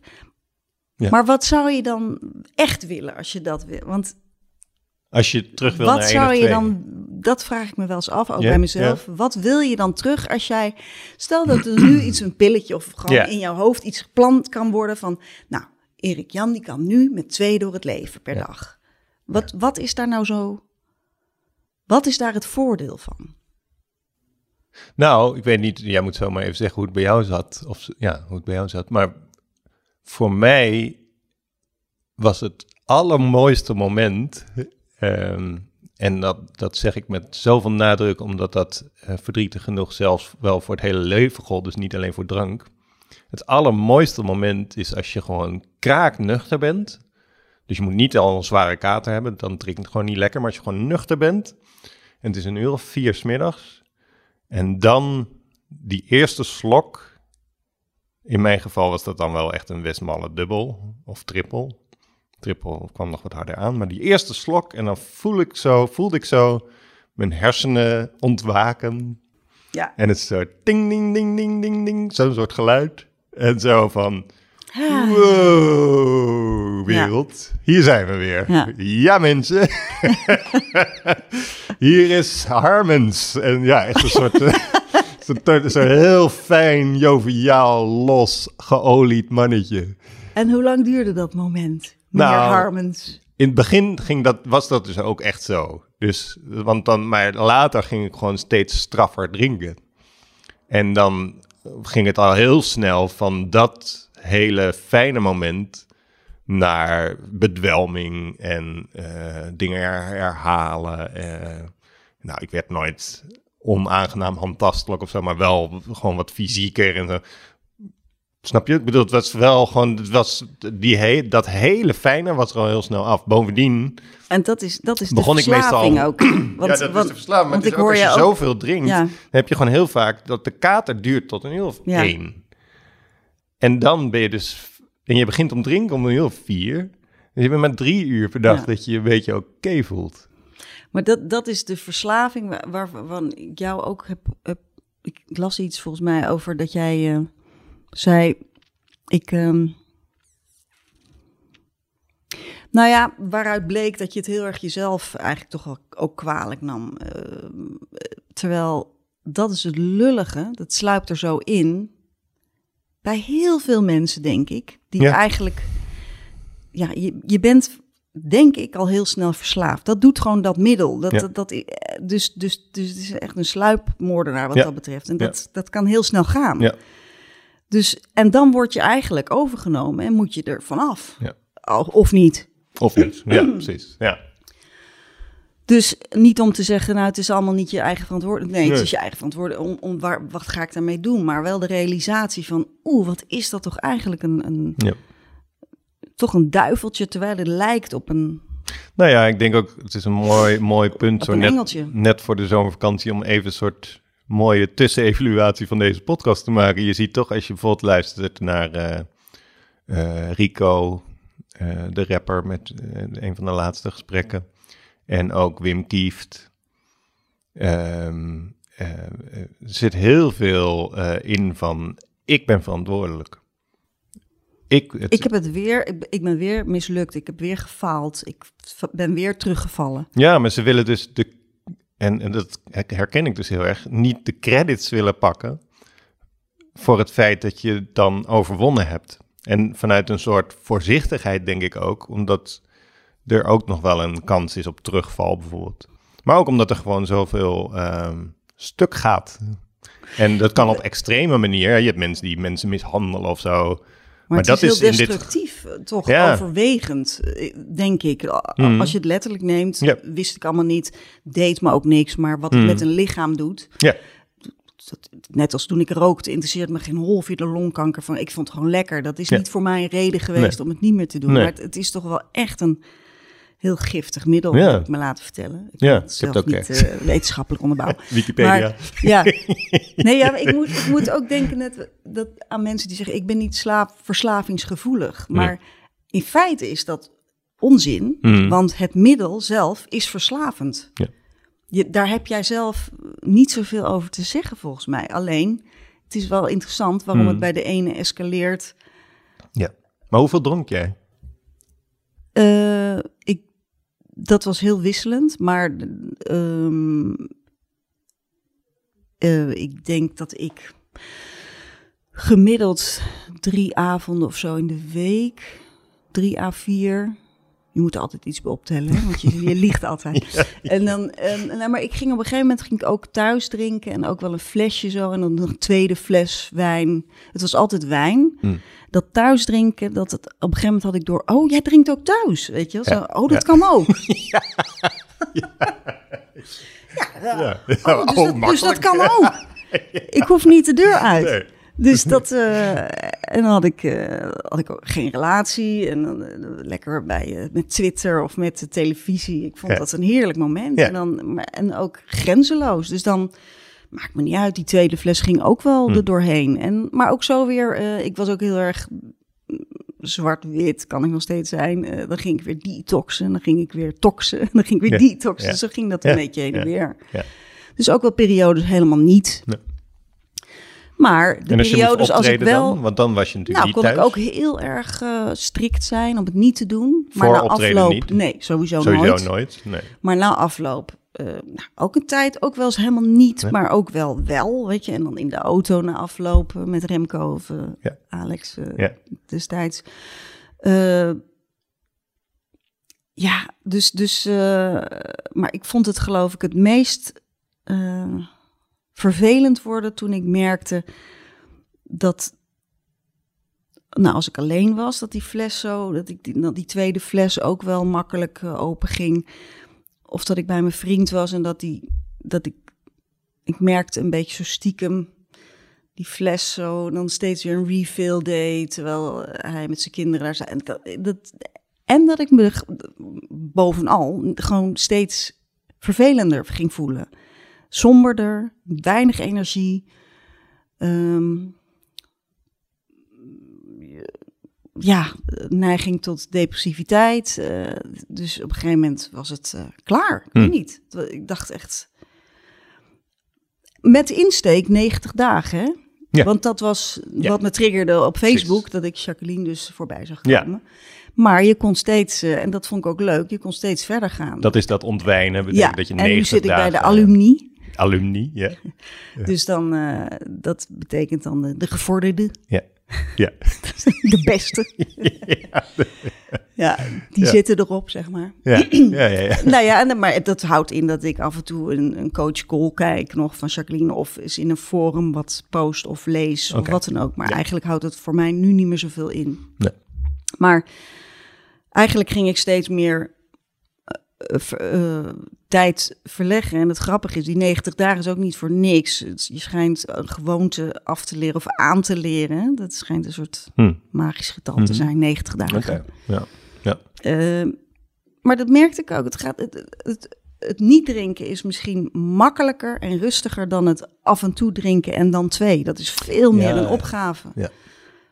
Ja. Maar wat zou je dan echt willen als je dat wil? Want Als je terug wil wat naar zou je dan, dat vraag ik me wel eens af, ook Ja, bij mezelf. Wat wil je dan terug als jij, stel dat er nu iets, een pilletje of gewoon Ja. in jouw hoofd iets gepland kan worden van, nou, Erik Jan die kan nu met twee door het leven per dag. Wat, wat is daar nou zo, wat is daar het voordeel van? Nou, ik weet niet, jij moet zo maar even zeggen hoe het bij jou zat. Of ja, hoe het bij jou zat. Maar voor mij was het allermooiste moment. Ehm, en dat, dat zeg ik met zoveel nadruk, omdat dat eh, verdrietig genoeg zelfs wel voor het hele leven gold. Dus niet alleen voor drank. Het allermooiste moment is als je gewoon kraaknuchter bent. Dus je moet niet al een zware kater hebben, dan drinkt het gewoon niet lekker. Maar als je gewoon nuchter bent en het is een uur of vier 's middags en dan die eerste slok. In mijn geval was dat dan wel echt een Westmalle dubbel of trippel. Trippel kwam nog wat harder aan. Maar die eerste slok en dan voel ik zo, voelde ik zo mijn hersenen ontwaken. Ja. En het zo ding, ding, ding, ding, ding, ding. Zo'n soort geluid. En zo van, wow, wereld. Hier zijn we weer. Ja. Ja, mensen. Hier is Harmens. En ja, echt een soort... Zo'n zo heel fijn, joviaal, los, geolied mannetje. En hoe lang duurde dat moment, meneer Nou, Harmens? In het begin ging dat, was dat dus ook echt zo. Dus, want dan, maar later ging ik gewoon steeds straffer drinken. En dan ging het al heel snel van dat hele fijne moment naar bedwelming en eh, dingen her- herhalen. eh. nou, ik werd nooit onaangenaam handtastelijk of zo, maar wel gewoon wat fysieker en zo. Snap je? Ik bedoel, het was wel gewoon, het was die he dat hele fijne was er al heel snel af. Bovendien, En dat is, dat is Begon de ik meestal verslaving ook. Want, ja, dat want- is te verslaan. Maar want het is ik ook hoor als je je ook- zoveel drinkt, Ja. dan heb je gewoon heel vaak dat de kater duurt tot een uur of Ja. één. En dan ben je dus, en je begint om drinken om een uur of vier. Dus je bent maar drie uur per dag dat je je een beetje oké voelt. Maar dat, dat is de verslaving waar- waarvan ik jou ook heb, heb... Ik las iets volgens mij over dat jij eh, zei... Ik... ehm, nou ja, waaruit bleek dat je het heel erg jezelf eigenlijk toch ook kwalijk nam. Ehm, terwijl dat is het lullige, dat sluipt er zo in. Bij heel veel mensen, denk ik, die Ja. eigenlijk... Ja, je, je bent denk ik al heel snel verslaafd. Dat doet gewoon dat middel. Dat, Ja. dat, dat, dus, dus, dus het is echt een sluipmoordenaar wat Ja. dat betreft. En dat, dat kan heel snel gaan. Ja. Dus, en dan word je eigenlijk overgenomen en moet je er vanaf. Ja. Of, niet. Of niet. Ja, precies. Ja. Dus niet om te zeggen, nou, het is allemaal niet je eigen verantwoordelijkheid. Nee, het is je eigen verantwoordelijkheid. Om, om waar, wat ga ik daarmee doen? Maar wel de realisatie van, oeh, wat is dat toch eigenlijk een, een, Ja. toch een duiveltje, terwijl het lijkt op een Nou ja, ik denk ook, het is een mooi, mooi punt. Zo net, engeltje. net voor de zomervakantie om even een soort mooie tussenevaluatie van deze podcast te maken. Je ziet toch, als je bijvoorbeeld luistert naar eh, eh, Rico, eh, de rapper met een van de laatste gesprekken. En ook Wim Kieft. Ehm, eh, eh, er zit heel veel in van, ik ben verantwoordelijk. Ik, het, Ik heb het weer, ik, ik ben weer mislukt. Ik heb weer gefaald. Ik ben weer teruggevallen. Ja, maar ze willen dus de. En, en dat herken ik dus heel erg. Niet de credits willen pakken. voor het feit dat je dan overwonnen hebt. En vanuit een soort voorzichtigheid, denk ik ook. omdat er ook nog wel een kans is op terugval, bijvoorbeeld. Maar ook omdat er gewoon zoveel ehm, stuk gaat. En dat kan op extreme manier. Je hebt mensen die mensen mishandelen of zo. Maar, Maar het dat is heel is in dit- destructief, eh, toch Ja. overwegend, eh, denk ik. Mhm. Als je het letterlijk neemt, Ja. wist ik allemaal niet, deed me ook niks. Maar wat het Mhm. met een lichaam doet, Ja, dat, net als toen ik rookte, interesseert me geen hol via de longkanker. Van, ik vond het gewoon lekker. Dat is niet voor mij een reden geweest Nee. om het niet meer te doen. Nee. Maar het, het is toch wel echt een heel giftig middel, Ja. heb ik me laten vertellen. Ik Ja, heb het zelf het ook niet eh, wetenschappelijk onderbouwen. Wikipedia. Maar, ja, nee, ja, ik, moet, ik moet ook denken net dat aan mensen die zeggen: ik ben niet slaaf, verslavingsgevoelig. Maar in feite is dat onzin, Mhm. want het middel zelf is verslavend. Ja. Je, daar heb jij zelf niet zoveel over te zeggen, volgens mij. Alleen, het is wel interessant waarom Mhm. het bij de ene escaleert. ja. Maar hoeveel dronk jij? Eh, dat was heel wisselend, maar ehm, eh, ik denk dat ik gemiddeld drie avonden of zo in de week, drie à vier. Je moet er altijd iets bij optellen, hè, want je, je liegt altijd. En dan, en, nou, maar ik ging op een gegeven moment ging ik ook thuis drinken en ook wel een flesje zo en dan nog een tweede fles wijn. Het was altijd wijn. Hmm. Dat thuis drinken, dat het op een gegeven moment had ik door. Oh, jij drinkt ook thuis, weet je? wel? Zo, Ja, oh, dat ja. kan ook. Ja. Oh, dus, dat, dus dat kan ook. Ik hoef niet de deur uit. Nee. Dus dat. eh, en dan had ik, eh, had ik ook geen relatie. En dan eh, lekker bij, met Twitter of met de televisie. Ik vond Ja. dat een heerlijk moment. Ja. En, dan, maar, en ook grenzeloos. Dus dan maakt me niet uit. Die tweede fles ging ook wel Hm. er doorheen. En, maar ook zo weer. ik was ook heel erg zwart-wit kan ik nog steeds zijn. Dan ging ik weer detoxen, dan ging ik weer toxen, dan ging ik weer Ja, detoxen. ja. Dus zo ging dat Ja, een beetje heen en weer. ja. Dus ook wel periodes helemaal niet. Nee. Maar de en als periodes als ik wel... dan? Want dan was je natuurlijk Nou, kon niet ik thuis. ook heel erg eh, strikt zijn om het niet te doen. Maar Voor na afloop... niet? Nee, sowieso, Sowieso nooit. nooit. Nee. Maar na afloop... eh, nou, ook een tijd, ook wel eens helemaal niet, Nee. maar ook wel wel, weet je. En dan in de auto na afloop eh, met Remco of eh, Ja. Alex Ja. destijds. Ja, dus, dus maar ik vond het geloof ik het meest vervelend worden toen ik merkte dat, nou als ik alleen was, dat die fles zo, dat ik die, die tweede fles ook wel makkelijk eh, open ging. Of dat ik bij mijn vriend was en dat die, dat ik, ik merkte een beetje zo stiekem die fles zo dan steeds weer een refill deed, terwijl hij met zijn kinderen daar zat. En dat, en dat ik me bovenal gewoon steeds vervelender ging voelen. Somberder, weinig energie. Ehm, ja, neiging tot depressiviteit. eh, dus op een gegeven moment was het eh, klaar. Ik weet Hm. niet. Ik dacht echt... Met insteek 90 dagen, hè? Ja. Want dat was Ja. wat me triggerde op Facebook, Precies. dat ik Jacqueline dus voorbij zag Ja. komen. Maar je kon steeds, eh, en dat vond ik ook leuk, je kon steeds verder gaan. Dat is dat ontwijnen. Betekent ja, dat je en nu 90 zit ik bij de dagen- alumni. Alumni, ja. Dus dan, eh, dat betekent dan de, de gevorderde, Ja. Ja. de beste. ja, die Ja. zitten erop, zeg maar. Ja. Ja, ja, ja. nou ja, en, maar dat houdt in dat ik af en toe een, een coach call kijk nog van Jacqueline of eens in een forum wat post of lees of wat dan ook. Maar eigenlijk houdt het voor mij nu niet meer zoveel in. Nee. Maar eigenlijk ging ik steeds meer eh, eh, tijd verleggen. En het grappige is, die 90 dagen is ook niet voor niks. Je schijnt een gewoonte af te leren of aan te leren. Dat schijnt een soort Hm. magisch getal Mhm. te zijn, 90 dagen. Ja. Ja. Eh, maar dat merkte ik ook. Het, gaat, het, het, het niet drinken is misschien makkelijker en rustiger dan het af en toe drinken en dan twee. Dat is veel meer Ja, een opgave. Ja.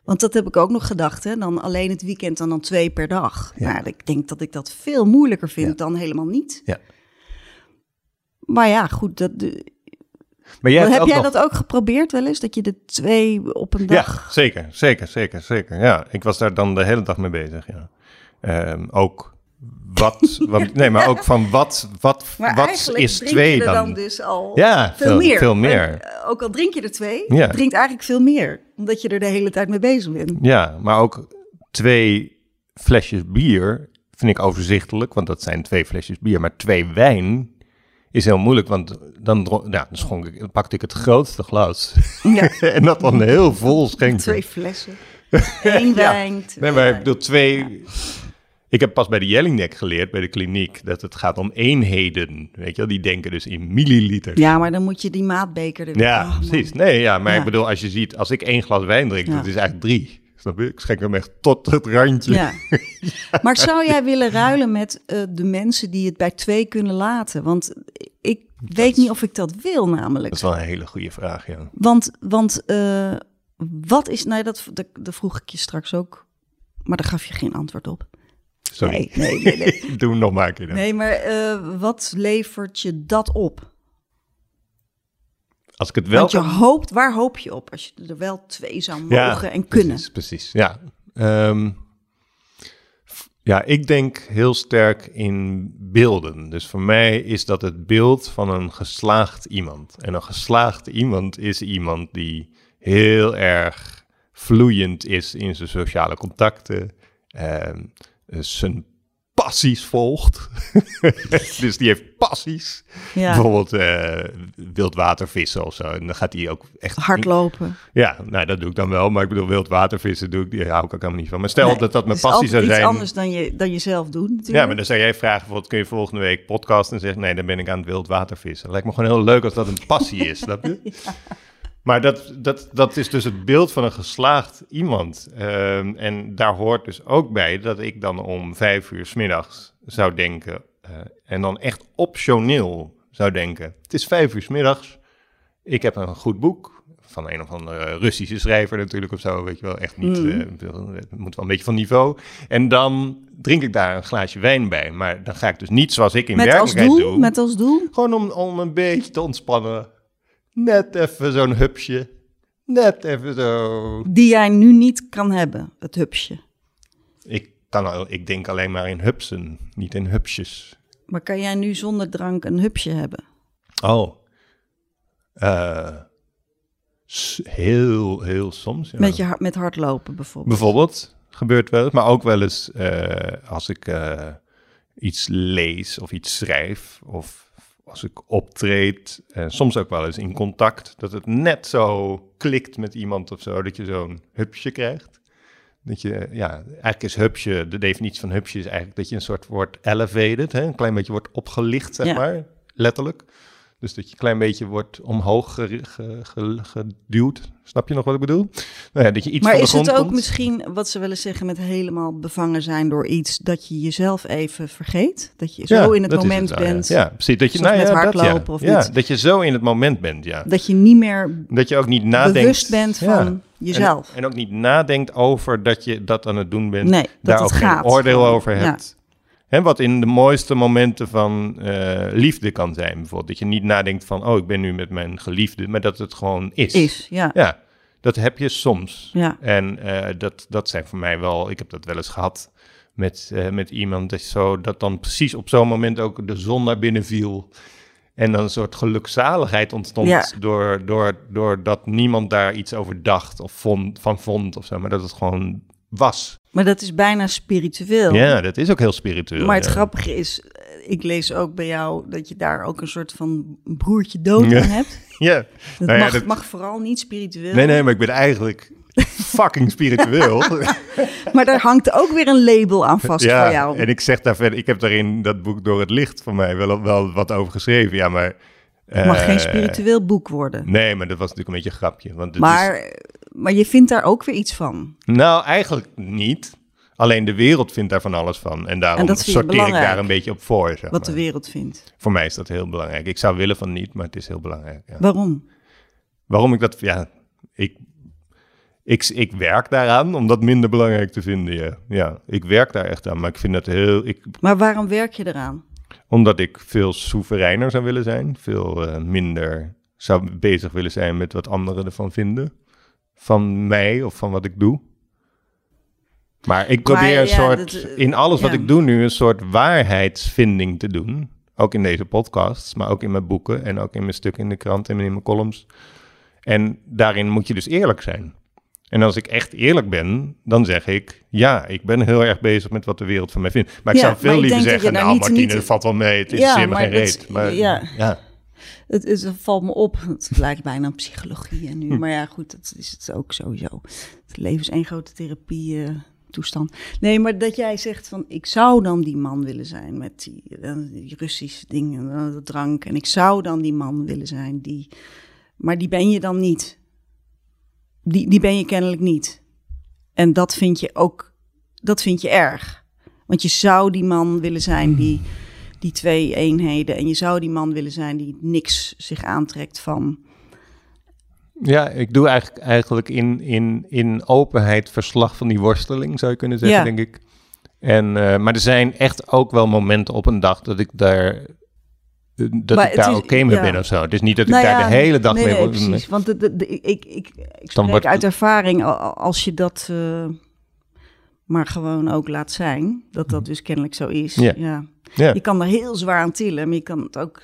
Want dat heb ik ook nog gedacht, hè? dan alleen het weekend en dan twee per dag. Ja. Maar ik denk dat ik dat veel moeilijker vind Ja. dan helemaal niet. Ja. Maar ja, goed. Dat, de, Maar jij hebt heb jij nog- dat ook geprobeerd wel eens? Dat je de twee op een Ja, dag... zeker, zeker, zeker, zeker. Ja, ik was daar dan de hele dag mee bezig, ja. Ehm, ook wat, wat, nee, maar ook van wat, wat, Maar wat is twee je er dan? dan dus al Ja, veel, veel- meer. veel meer. En, eh, ook al drink je er twee, Ja. je drinkt eigenlijk veel meer. Omdat je er de hele tijd mee bezig bent. Ja, maar ook twee flesjes bier vind ik overzichtelijk, want dat zijn twee flesjes bier. Maar twee wijn is heel moeilijk, want dan, ja, dan, schonk ik, dan pakte ik het grootste glas. Ja, en dat dan heel vol schenken. twee flessen. Eén wijn. twee Nee, maar ik bedoel twee... Ik heb pas bij de Jellingnek geleerd, bij de kliniek, dat het gaat om eenheden. Weet je wel, die denken dus in milliliter. Ja, maar dan moet je die maatbeker er Ja, Oh, precies. Nee, ja, maar Ja. ik bedoel, als je ziet, als ik één glas wijn drink, Ja. dat is eigenlijk drie. Snap je? Ik schenk hem echt tot het randje. Ja. Maar zou jij willen ruilen met eh, de mensen die het bij twee kunnen laten? Want ik weet niet of ik dat wil namelijk. Dat is wel een hele goede vraag, ja. Want, want eh, wat is... Nou, dat, dat, dat vroeg ik je straks ook. Maar daar gaf je geen antwoord op. Sorry. Nee, nee, nee. nee. Doe hem nog maar een keer dan. Nee, maar eh, wat levert je dat op? Als ik het wel Want je kan- hoopt, waar hoop je op als je er wel twee zou mogen Ja, en kunnen? Precies, precies. Ja. Ehm, ja, ik denk heel sterk in beelden. Dus voor mij is dat het beeld van een geslaagd iemand. En een geslaagd iemand is iemand die heel erg vloeiend is in zijn sociale contacten. ehm, eh, zijn passies volgt. dus die heeft passies. Ja, Bijvoorbeeld eh wildwatervissen of zo. En dan gaat hij ook echt... hardlopen. Ja, nou dat doe ik dan wel. Maar ik bedoel, wildwatervissen doe ik, daar hou ik ook helemaal niet van. Maar stel Nee, dat dat mijn het is passie zou zijn. iets anders dan je, dan je zelf doet natuurlijk. Ja, maar dan zou jij vragen, bijvoorbeeld, kun je volgende week podcasten en zeggen, nee, dan ben ik aan het wildwatervissen. Lijkt me gewoon heel leuk als dat een passie is, snap je? Maar dat, dat, dat is dus het beeld van een geslaagd iemand. Ehm, en daar hoort dus ook bij dat ik dan om vijf uur 's middags zou denken, eh, en dan echt optioneel zou denken, het is vijf uur 's middags, ik heb een goed boek, van een of andere Russische schrijver natuurlijk of zo, weet je wel, echt niet, Mm. eh, het moet wel een beetje van niveau. En dan drink ik daar een glaasje wijn bij, maar dan ga ik dus niet zoals ik in met als werkelijkheid doel, doe. met als doel. Gewoon om, om een beetje te ontspannen. Net even zo'n hupsje. Net even zo. Die jij nu niet kan hebben, het hupsje. Ik, kan al, ik denk alleen maar in hupsen, niet in hupsjes. Maar kan jij nu zonder drank een hupsje hebben? Oh. Eh, heel, heel soms. Ja. Met, je, met hardlopen bijvoorbeeld. Bijvoorbeeld, gebeurt wel eens. Maar ook wel eens eh, als ik eh, iets lees of iets schrijf. Of als ik optreed. eh, soms ook wel eens in contact. Dat het net zo klikt met iemand of zo. Dat je zo'n hupsje krijgt. Dat je, ja, eigenlijk is hupsje, de definitie van hupsje is eigenlijk dat je een soort wordt elevated. Hè? Een klein beetje wordt opgelicht, zeg Ja. maar. Letterlijk. Dus dat je een klein beetje wordt omhoog ge- ge- ge- geduwd. Snap je nog wat ik bedoel? Nou ja, dat je iets maar van de is het ook komt. misschien, wat ze willen zeggen met helemaal bevangen zijn door iets, dat je jezelf even vergeet? Dat je zo in het moment nou bent, Ja, precies. Dat je, nou met dat, of dat je zo in het moment bent, ja. dat je niet meer Dat je ook niet nadenkt. bewust bent van jezelf. En, en ook niet nadenkt over dat je dat aan het doen bent. Nee, daar ook gaat. geen oordeel over hebt. Hè, wat in de mooiste momenten van eh, liefde kan zijn, bijvoorbeeld. Dat je niet nadenkt van, oh, ik ben nu met mijn geliefde, maar dat het gewoon is. Is, ja. Ja, dat heb je soms. Ja. En eh, dat, dat zijn voor mij wel, ik heb dat wel eens gehad met, eh, met iemand, dat, zo, dat dan precies op zo'n moment ook de zon naar binnen viel. En dan een soort gelukzaligheid ontstond Ja. door, door, doordat niemand daar iets over dacht of vond, van vond of zo, maar dat het gewoon was. Maar dat is bijna spiritueel. Ja, dat is ook heel spiritueel. Maar het ja. grappige is, eh, ik lees ook bij jou dat je daar ook een soort van broertje dood Ja. in hebt. Ja. Dat, Nou ja, mag, dat- mag vooral niet spiritueel. Nee, nee, maar ik ben eigenlijk fucking spiritueel. Maar daar hangt ook weer een label aan vast ja, voor jou. en ik zeg daar verder, ik heb daar in dat boek Door het Licht van mij wel, wel wat over geschreven. Ja, maar... Het mag eh, geen spiritueel boek worden. Nee, maar dat was natuurlijk een beetje een grapje. Want Maar, maar je vindt daar ook weer iets van. nou, eigenlijk niet. Alleen de wereld vindt daar van alles van. En daarom En dat sorteer ik daar een beetje op voor. Zeg Wat de wereld vindt. Voor mij is dat heel belangrijk. Ik zou willen van niet, maar het is heel belangrijk. Ja. Waarom? Waarom ik dat... Ja, ik, ik, ik werk daaraan om dat minder belangrijk te vinden. Ja. ja, ik werk daar echt aan. Maar ik vind dat heel... Ik, Maar waarom werk je eraan? omdat ik veel soevereiner zou willen zijn. Veel eh, minder zou bezig willen zijn met wat anderen ervan vinden. Van mij of van wat ik doe. Maar ik probeer Maar, een soort, dat, eh, in alles wat ja. ik doe nu, een soort waarheidsvinding te doen. Ook in deze podcasts, maar ook in mijn boeken en ook in mijn stukken in de krant en in mijn columns. En daarin moet je dus eerlijk zijn. En als ik echt eerlijk ben, dan zeg ik, ja, ik ben heel erg bezig met wat de wereld van mij vindt. Maar ik Ja, zou veel liever dat zeggen, nou Martine, het valt wel mee, het is maar geen dat- reet. Maar ja. Het, het valt me op. Het lijkt bijna aan psychologie en nu. Hm. Maar ja, goed, dat is het ook sowieso. Het leven is één grote therapie eh, toestand. Nee, maar dat jij zegt van, ik zou dan die man willen zijn met die, eh, die Russische dingen, de drank. En ik zou dan die man willen zijn die... Maar die ben je dan niet. Die, die ben je kennelijk niet. En dat vind je ook, dat vind je erg. Want je zou die man willen zijn die die twee eenheden. En je zou die man willen zijn die niks zich aantrekt van. Ja, ik doe eigenlijk, eigenlijk in, in, in openheid verslag van die worsteling, zou je kunnen zeggen, Ja. denk ik. En, eh, maar er zijn echt ook wel momenten op een dag dat ik daar, eh, dat Maar ik daar oké mee ja. ben of zo. Het is niet dat ik Nou daar ja, de hele dag nee, mee nee, precies. Want de, de, de- ik, ik, ik, spreek wordt- uit ervaring, al- al- als je dat eh, maar gewoon ook laat zijn, dat dat dus kennelijk zo is. Ja. Ja. Ja. Je kan er heel zwaar aan tillen, maar je kan het ook...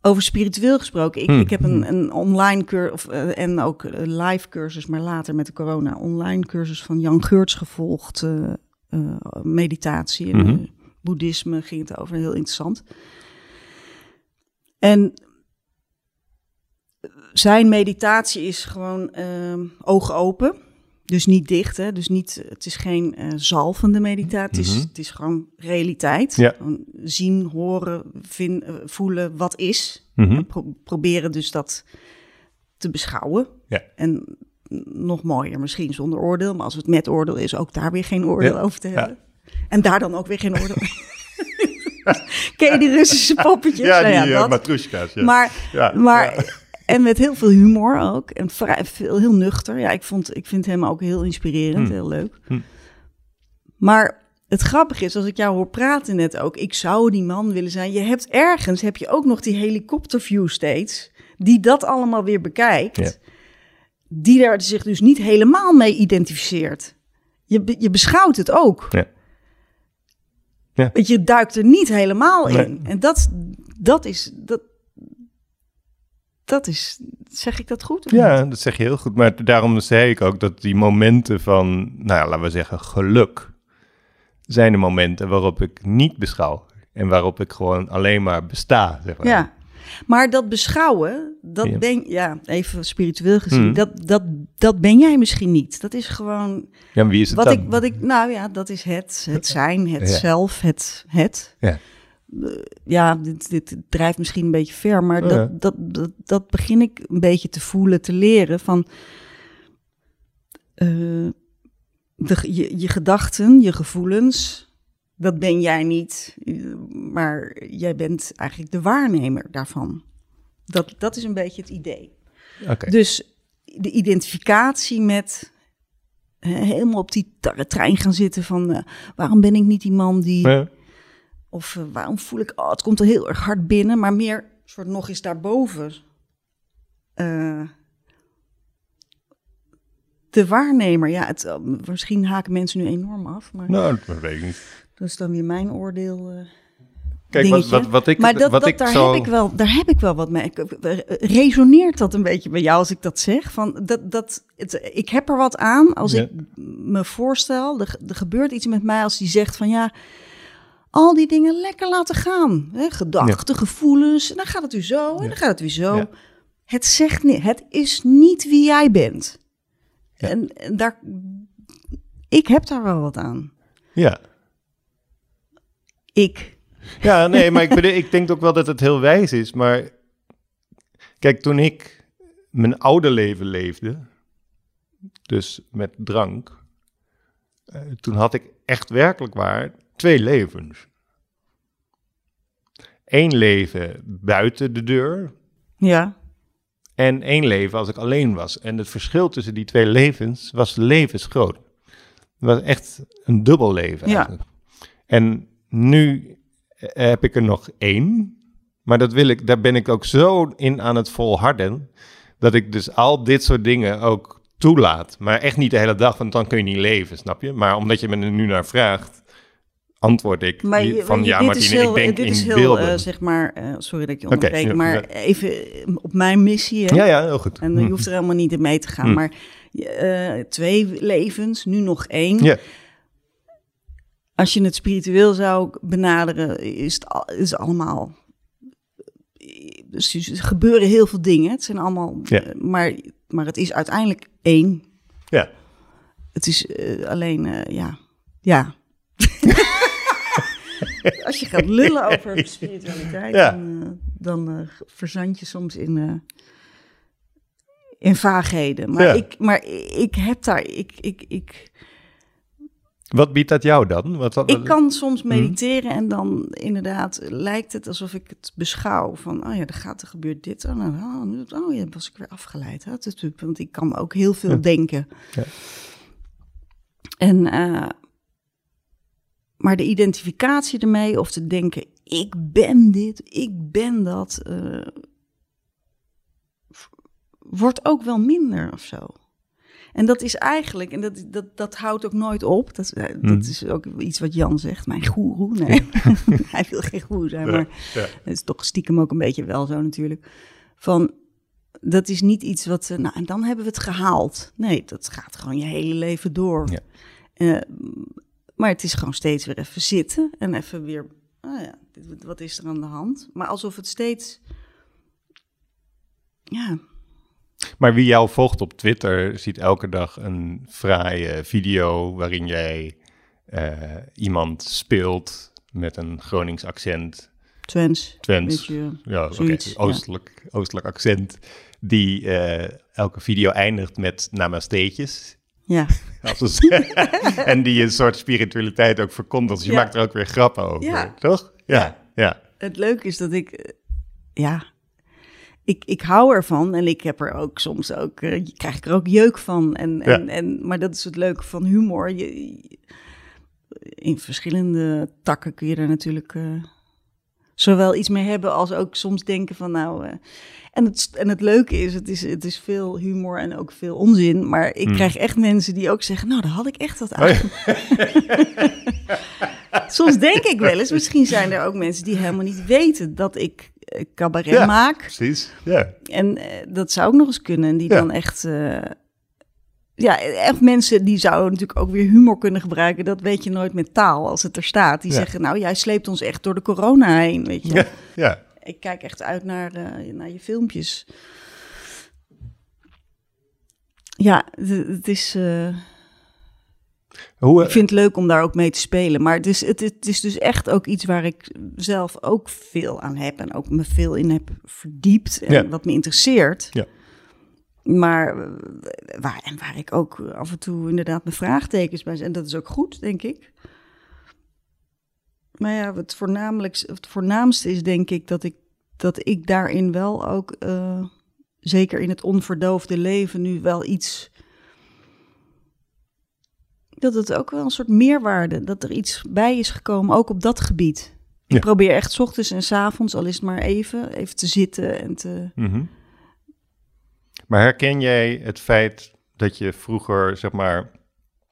Over spiritueel gesproken, ik, Hmm. ik heb een, een online cursus en ook een live cursus, maar later met de corona, online cursus van Jan Geurts gevolgd, eh, eh, meditatie en Mhm. eh, boeddhisme ging het over, heel interessant. En zijn meditatie is gewoon ogen open. Dus niet dicht, hè? dus niet, het is geen eh, zalvende meditatie, het, is, Mhm. het is gewoon realiteit. Ja. Gewoon zien, horen, eh, voelen wat is. Mhm. En pro- proberen dus dat te beschouwen. Ja. En nog mooier misschien zonder oordeel, maar als het met oordeel is, ook daar weer geen oordeel Ja. over te hebben. En daar dan ook weer geen oordeel. Ken je die Russische poppetjes? Ja, Nou die eh. Ja. Maar, Ja, maar. En met heel veel humor ook. En vrij, veel, heel nuchter. Ja, ik, vond, ik vind hem ook heel inspirerend, Hm. heel leuk. Hm. Maar het grappige is, als ik jou hoor praten net ook, ik zou die man willen zijn. Je hebt ergens, heb je ook nog die helikopterview steeds, die dat allemaal weer bekijkt. Ja. Die daar zich dus niet helemaal mee identificeert. Je, je beschouwt het ook. Ja. Ja. Want je duikt er niet helemaal in. Nee. En dat, dat is, dat, dat is, zeg ik dat goed? Ja, niet? dat zeg je heel goed. Maar daarom zei ik ook dat die momenten van, nou ja, laten we zeggen, geluk, zijn de momenten waarop ik niet beschouw. En waarop ik gewoon alleen maar besta, zeg maar. Ja. Maar dat beschouwen, dat Ja. ben ja, even spiritueel gezien, Hmm. dat, dat, dat ben jij misschien niet. Dat is gewoon Ja, wie is het wat dan? ik, wat ik, nou ja, dat is het, het zijn, het Ja. zelf, het, het. Ja. Eh, ja, dit, dit drijft misschien een beetje ver, maar Ja. dat, dat, dat, dat begin ik een beetje te voelen, te leren van eh, de, je, je gedachten, je gevoelens, dat ben jij niet, maar jij bent eigenlijk de waarnemer daarvan. Dat, dat is een beetje het idee. Dus de identificatie met helemaal op die trein gaan zitten van eh, waarom ben ik niet die man die Ja. Of eh, waarom voel ik oh het komt er heel erg hard binnen, maar meer soort nog eens daarboven. Eh, de waarnemer, ja, het, eh, misschien haken mensen nu enorm af, maar Nou, dat weet ik niet. dat is dan weer mijn oordeel. Kijk, wat, wat, wat ik, maar dat, wat dat, ik daar, zo... heb ik wel, daar heb ik wel wat mee. Resoneert dat een beetje bij jou als ik dat zeg? Van dat, dat, het, ik heb er wat aan als Ja. ik me voorstel, er, er gebeurt iets met mij als die zegt van ja, al die dingen lekker laten gaan. Hè? Gedachten, gevoelens, en dan gaat het weer zo en Ja. dan gaat het weer zo. Ja. Het zegt niet, het is niet wie jij bent. En daar, ik heb daar wel wat aan. Ja. Ik. Ja, nee, maar ik, bedoel, ik denk ook wel dat het heel wijs is. Maar kijk, toen ik mijn oude leven leefde, dus met drank, eh, toen had ik echt werkelijk waar twee levens. Eén leven buiten de deur Ja, en één leven als ik alleen was. En het verschil tussen die twee levens was levensgroot. Het was echt een dubbel leven Ja. eigenlijk. En nu eh, heb ik er nog één. Maar dat wil ik, daar ben ik ook zo in aan het volharden. Dat ik dus al dit soort dingen ook toelaat. Maar echt niet de hele dag, want dan kun je niet leven, snap je? Maar omdat je me er nu naar vraagt, antwoord ik maar die- je- van ja, Martine, heel, ik denk dit in is heel, beelden. eh, zeg maar, eh, sorry dat ik je onderbreek, maar ja. even eh, op mijn missie. Hè? ja, ja, heel goed. En je hoeft er helemaal niet in mee te gaan. Hm. Maar twee levens, nu nog één. Ja. Als je het spiritueel zou benaderen, is het al- is allemaal. Dus er gebeuren heel veel dingen. Het zijn allemaal. Ja. maar, maar het is uiteindelijk één. Ja. Het is alleen, ja. Ja. Als je gaat lullen over spiritualiteit, Ja. dan, eh, dan eh, verzand je soms in, eh, in vaagheden. Maar, Ja. ik, maar ik heb daar, ik, ik, ik, Wat biedt dat jou dan? Wat, wat, ik kan soms Hm. mediteren en dan inderdaad lijkt het alsof ik het beschouw. Van, oh ja, er gaat, er gebeurt dit. Oh, nou, oh, oh ja, was ik weer afgeleid. Hè? Want ik kan ook heel veel Ja. denken. Ja. En, maar de identificatie ermee of te denken, ik ben dit, ik ben dat, eh, wordt ook wel minder of zo. En dat is eigenlijk, en dat, dat, dat houdt ook nooit op. Dat, eh, dat Mhm. is ook iets wat Jan zegt, mijn goeroe. Nee, hij wil geen goeroe zijn, maar ja. het is toch stiekem ook een beetje wel zo natuurlijk. Van, dat is niet iets wat, eh, nou en dan hebben we het gehaald. Nee, dat gaat gewoon je hele leven door. Ja. Maar het is gewoon steeds weer even zitten en even weer, oh ja, dit- wat is er aan de hand? Maar alsof het steeds, ja, Maar wie jou volgt op Twitter ziet elke dag een fraaie video waarin jij eh, iemand speelt met een Gronings accent. Twens. Twents. Beetje, Ja, oké. Ja. Oostelijk, oostelijk accent. Die eh, elke video eindigt met namasteetjes. Ja, Als en die een soort spiritualiteit ook verkondigt. Dus je maakt er ook weer grappen over. Toch? Ja, ja. het leuke is dat ik, eh, ja, ik, ik hou ervan en ik heb er ook soms ook, eh, krijg ik er ook jeuk van. En, en, Ja. en, maar dat is het leuke van humor. Je, je- in verschillende takken kun je er natuurlijk eh, zowel iets mee hebben als ook soms denken van nou. eh, en, het, en het leuke is het, is, het is veel humor en ook veel onzin. Maar ik Hmm. krijg echt mensen die ook zeggen, nou, daar had ik echt wat aan. Oh Soms denk ik wel eens, misschien zijn er ook mensen die helemaal niet weten dat ik eh, cabaret Ja. maak. Precies. Ja. En eh, dat zou ook nog eens kunnen. En die Ja. dan echt. Ja, echt mensen die zouden natuurlijk ook weer humor kunnen gebruiken. Dat weet je nooit met taal als het er staat. Die Ja. zeggen, nou, jij sleept ons echt door de corona heen, weet je. Ja. ja. Ik kijk echt uit naar, eh, naar je filmpjes. Ja, het, is. eh, Hoe, ik vind het leuk om daar ook mee te spelen. Maar het is, het, het is dus echt ook iets waar ik zelf ook veel aan heb. En ook me veel in heb verdiept. En Ja. wat me interesseert. Ja. Maar eh, waar, en waar ik ook af en toe inderdaad mijn vraagtekens bij zet. En dat is ook goed, denk ik. Maar ja, het, voornamelijk, het voornaamste is denk ik dat ik, dat ik daarin wel ook... eh, zeker in het onverdoofde leven nu wel iets dat het ook wel een soort meerwaarde, dat er iets bij is gekomen, ook op dat gebied. Ik probeer echt 's ochtends en 's avonds, al is het maar even, even te zitten en te... Mhm. Maar herken jij het feit dat je vroeger, zeg maar,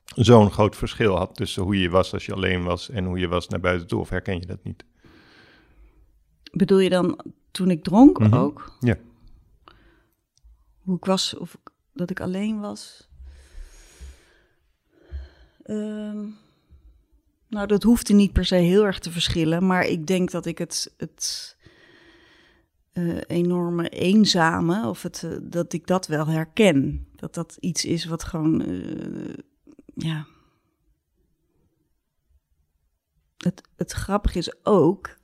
zo'n groot verschil had tussen hoe je was als je alleen was en hoe je was naar buiten toe? Of herken je dat niet? Bedoel je dan toen ik dronk Mhm. ook? Ja. Hoe ik was, of dat ik alleen was? Ehm, nou, dat hoefde niet per se heel erg te verschillen, maar ik denk dat ik het, het eh, enorme eenzame, of het, eh, dat ik dat wel herken. Dat dat iets is wat gewoon, eh, ja. Het, het grappige is ook,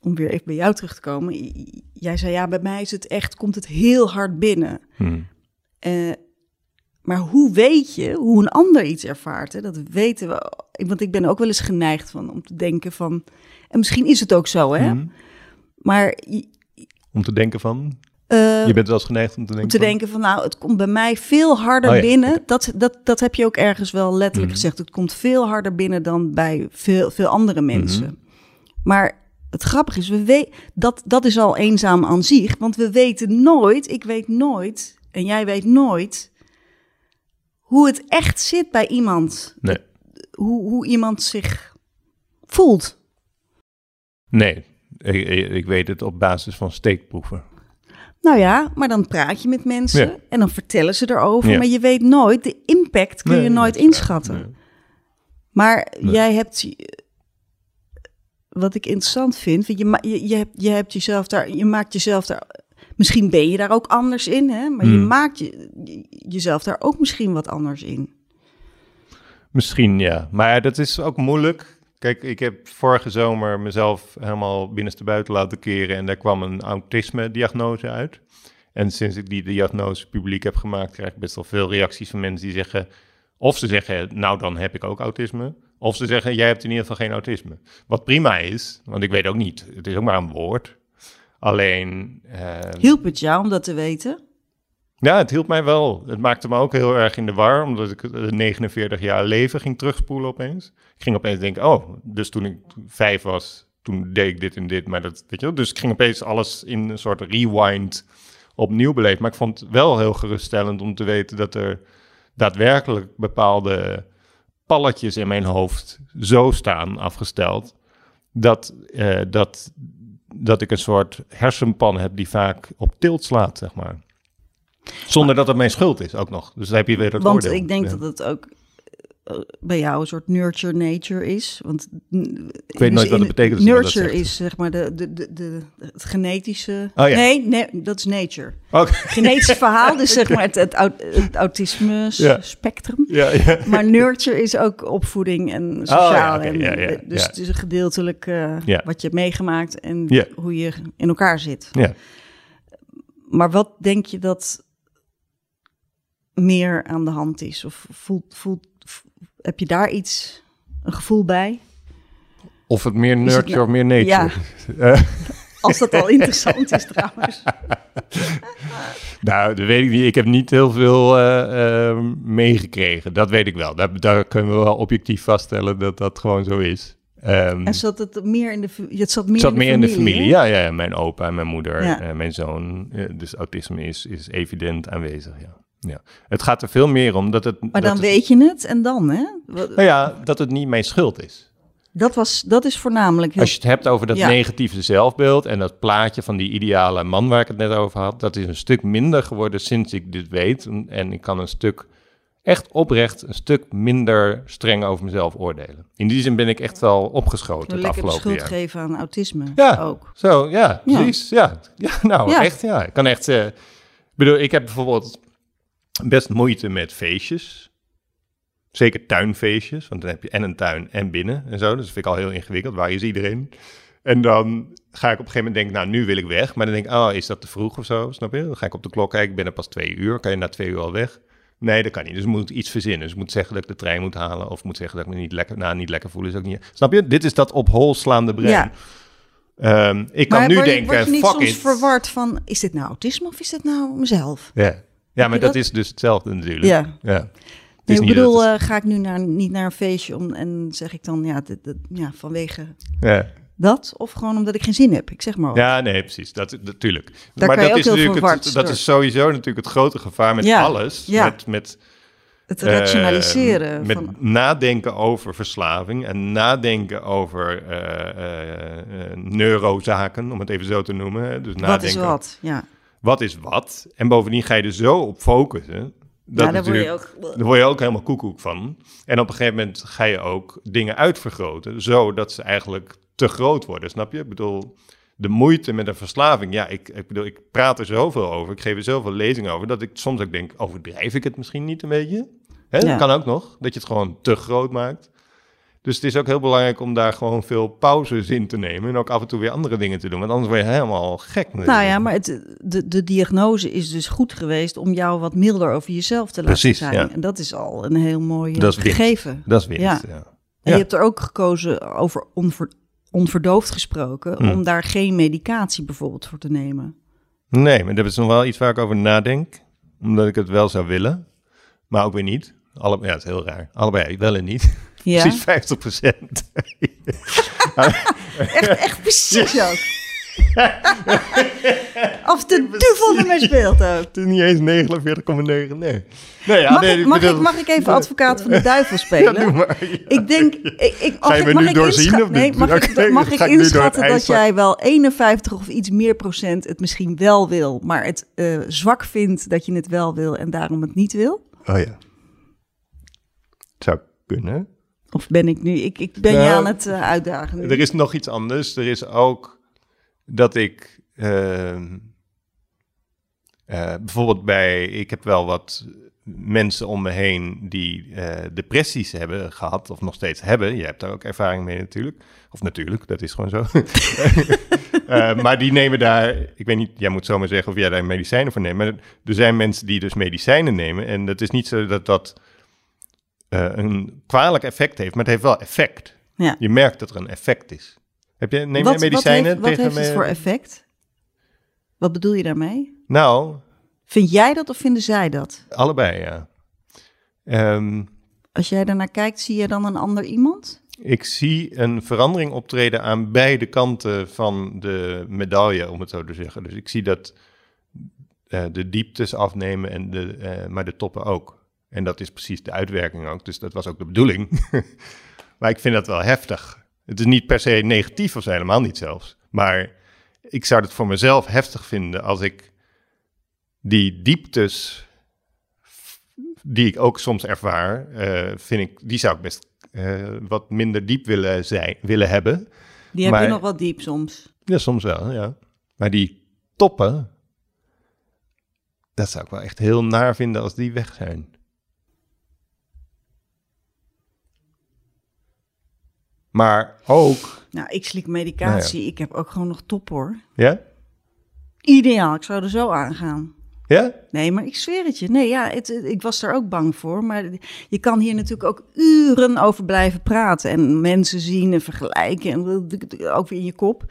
om weer even bij jou terug te komen. Jij zei ja, bij mij is het echt, komt het heel hard binnen. Hmm. Maar hoe weet je hoe een ander iets ervaart? Hè? Dat weten we. Want ik ben ook wel eens geneigd van, om te denken van... En misschien is het ook zo, hè? Mhm. Maar Om te denken van, eh, je bent wel eens geneigd om te denken om te van- denken van, nou, het komt bij mij veel harder Oh ja, binnen. Dat, dat, dat heb je ook ergens wel letterlijk Mhm. gezegd. Het komt veel harder binnen dan bij veel, veel andere mensen. Mhm. Maar het grappige is, we we- dat, dat is al eenzaam aan zich. Want we weten nooit, ik weet nooit, en jij weet nooit... hoe het echt zit bij iemand. Nee. Hoe, hoe iemand zich voelt. Nee, ik, ik, weet het op basis van steekproeven. Nou ja, maar dan praat je met mensen Ja. en dan vertellen ze erover. Ja. Maar je weet nooit, de impact kun je nooit inschatten. Nee. Maar Nee. jij hebt, wat ik interessant vind, je, je, je, hebt, je hebt jezelf daar, je maakt jezelf daar, misschien ben je daar ook anders in, hè? maar je Hmm. maakt je, je- jezelf daar ook misschien wat anders in. Misschien ja, maar dat is ook moeilijk. Kijk, ik heb vorige zomer mezelf helemaal binnenstebuiten laten keren en daar kwam een autisme-diagnose uit. En sinds ik die diagnose publiek heb gemaakt, krijg ik best wel veel reacties van mensen die zeggen, of ze zeggen, nou dan heb ik ook autisme, of ze zeggen, jij hebt in ieder geval geen autisme. Wat prima is, want ik weet ook niet, het is ook maar een woord. Alleen, eh, Hielp het jou om dat te weten? Ja, het hielp mij wel. Het maakte me ook heel erg in de war, omdat ik de 49 jaar leven ging terugspoelen opeens. Ik ging opeens denken, oh, dus toen ik vijf was, toen deed ik dit en dit, maar dat, weet je. Dus ik ging opeens alles in een soort rewind opnieuw beleven. Maar ik vond het wel heel geruststellend om te weten dat er daadwerkelijk bepaalde palletjes in mijn hoofd zo staan afgesteld, dat, eh, dat, dat ik een soort hersenpan heb die vaak op tilt slaat, zeg maar. Zonder dat het mijn schuld is ook nog. Dus dan heb je weer het Want oordeel. ik denk Ja. dat het ook eh, bij jou een soort nurture nature is. Want Ik weet nooit wat het betekent dat Nurture is zeg maar de, de, de, de, het genetische. Oh ja. Nee, nee, dat is nature. Oké. Genetisch verhaal, dus zeg maar het, het, aut- het autisme Ja. spectrum. Ja, ja. Maar nurture is ook opvoeding en sociaal. Oh, oké, en, dus het is een gedeeltelijk eh, wat je hebt meegemaakt en hoe je in elkaar zit. ja. Maar wat denk je dat meer aan de hand is? Of voelt, voelt, heb je daar iets, een gevoel bij? Of het meer het nurture nou- of meer nature. Ja. Eh, Als dat al interessant is trouwens. nou, dat weet ik niet. Ik heb niet heel veel eh, eh, meegekregen. Dat weet ik wel. Daar, daar kunnen we wel objectief vaststellen dat dat gewoon zo is. Ehm, En zat het meer in de, het zat meer, Het zat in, de meer in de familie? Ja, ja, mijn opa en mijn moeder, Ja. en mijn zoon. Dus autisme is, is evident aanwezig, ja. Ja. Het gaat er veel meer om dat het... Maar dat dan het- weet je het en dan, hè? Wat- Nou ja, dat het niet mijn schuld is. Dat, was, dat is voornamelijk... heel- Als je het hebt over dat Ja. negatieve zelfbeeld en dat plaatje van die ideale man waar ik het net over had, dat is een stuk minder geworden sinds ik dit weet. En- ik kan een stuk, echt oprecht, een stuk minder streng over mezelf oordelen. In die zin ben ik echt wel opgeschoten het afgelopen schuld jaar. geven aan autisme Ja. ook. Zo, ja, precies. Ja, ja nou Ja. echt, ja. Ik kan echt, ik bedoel, ik heb bijvoorbeeld best moeite met feestjes. Zeker tuinfeestjes, want dan heb je en een tuin en binnen en zo. Dus dat vind ik al heel ingewikkeld. Waar is iedereen? En dan ga ik op een gegeven moment denken, nou, nu wil ik weg. Maar dan denk ik, oh, is dat te vroeg of zo? Snap je? Dan ga ik op de klok kijken, ik ben er pas twee uur. Kan je na twee uur al weg? Nee, dat kan niet. Dus ik moet iets verzinnen. Dus ik moet zeggen dat ik de trein moet halen. Of moet zeggen dat ik me niet lekker, nou, niet lekker voel. Is ook niet... Snap je? Dit is dat op hol slaande brein. Ja. Ehm, ik kan Maar nu word denken, word je niet fuck soms it. verward van... is dit nou autisme of is dit nou mezelf? Ja, ja maar dat, dat? is dus hetzelfde natuurlijk. Ja. ja. Nee, ik bedoel, eh, ga ik nu naar, niet naar een feestje om, en zeg ik dan ja, dit, dit- ja, vanwege ja. dat? Of gewoon omdat ik geen zin heb? Ik zeg maar wat. ja, nee, precies. Dat natuurlijk. Daar maar kan je dat ook is heel natuurlijk het, dat is sowieso natuurlijk het grote gevaar met Ja, alles. ja. Met, met Het rationaliseren. met van, nadenken over verslaving en nadenken over eh, neurozaken, om het even zo te noemen. Dus wat nadenken, is wat? Ja, Wat is wat? En bovendien ga je er zo op focussen. Dat ja daar word je ook... Daar word je ook helemaal koekoek van. En op een gegeven moment ga je ook dingen uitvergroten, zodat ze eigenlijk te groot worden, snap je? Ik bedoel, de moeite met een verslaving, ja, ik, ik bedoel, ik praat er zoveel over, ik geef er zoveel lezingen over, dat ik soms ook denk, overdrijf ik het misschien niet een beetje? Hè? Ja. Dat kan ook nog, dat je het gewoon te groot maakt. Dus het is ook heel belangrijk om daar gewoon veel pauzes in te nemen. En ook af en toe weer andere dingen te doen. Want anders word je helemaal gek. Nou ja, maar het, de, de diagnose is dus goed geweest om jou wat milder over jezelf te laten Precies, zijn. ja. En dat is al een heel mooi eh, Dat gegeven. Dat is winst, Ja. ja. En je hebt er ook gekozen over onver, onverdoofd gesproken, Hm. om daar geen medicatie bijvoorbeeld voor te nemen. Nee, maar dat is nog wel iets waar ik over nadenk. Omdat ik het wel zou willen. Maar ook weer niet. Alle, ja, het is heel raar. Allebei wel en niet. Ja, Precies 50 procent. echt, echt precies ook. of de duivel ermee speelt ook. Het is niet eens 49,9, nee. nee ja, Mag, nee, ik, mag, bedoel- ik, mag ik even advocaat van de duivel Ja, spelen? doe maar. Ik denk, ik, ik, Ga je mag me ik- mag nu ik doorzien of Nee, mag, ik, mag ik inschatten dat jij wel 51 of iets meer procent het misschien wel wil, maar het eh, zwak vindt dat je het wel wil en daarom het niet wil? Oh ja. Zou kunnen. Of ben ik nu, ik, ik ben je Nou, aan het eh, uitdagen nu. Er is nog iets anders. Er is ook dat ik ehm, eh, bijvoorbeeld bij, ik heb wel wat mensen om me heen die eh, depressies hebben gehad of nog steeds hebben. Je hebt daar ook ervaring mee natuurlijk. Of natuurlijk, dat is gewoon zo. Maar die nemen daar, ik weet niet, jij moet zomaar zeggen of jij daar medicijnen voor neemt. Maar er zijn mensen die dus medicijnen nemen. En dat is niet zo dat dat eh, een kwalijk effect heeft, maar het heeft wel effect. Ja. Je merkt dat er een effect is. Heb je, neem jij medicijnen wat heeft, wat heeft het voor effect? Wat bedoel je daarmee? Nou, Vind jij dat of vinden zij dat? allebei, ja. Ehm, Als jij daarnaar kijkt, zie je dan een ander iemand? ik zie een verandering optreden aan beide kanten van de medaille, om het zo te zeggen. Dus ik zie dat eh, de dieptes afnemen, en de, eh, maar de toppen ook. En dat is precies de uitwerking ook. Dus dat was ook de bedoeling. maar ik vind dat wel heftig. Het is niet per se negatief of helemaal niet zelfs. Maar ik zou het voor mezelf heftig vinden als ik die dieptes die ik ook soms ervaar, eh, vind ik, die zou ik best eh, wat minder diep willen, zijn, willen hebben. Die heb Maar- je nog wat diep soms. Ja, soms wel, ja. Maar die toppen, dat zou ik wel echt heel naar vinden als die weg zijn. Maar ook, Nou, ik slik medicatie. Ik heb ook gewoon nog top hoor. ja? Ideaal, ik zou er zo aangaan. Ja? Nee, maar ik zweer het je. Nee, ja, het, ik was daar ook bang voor. Maar je kan hier natuurlijk ook uren over blijven praten. En mensen zien en vergelijken. En ook weer in je kop.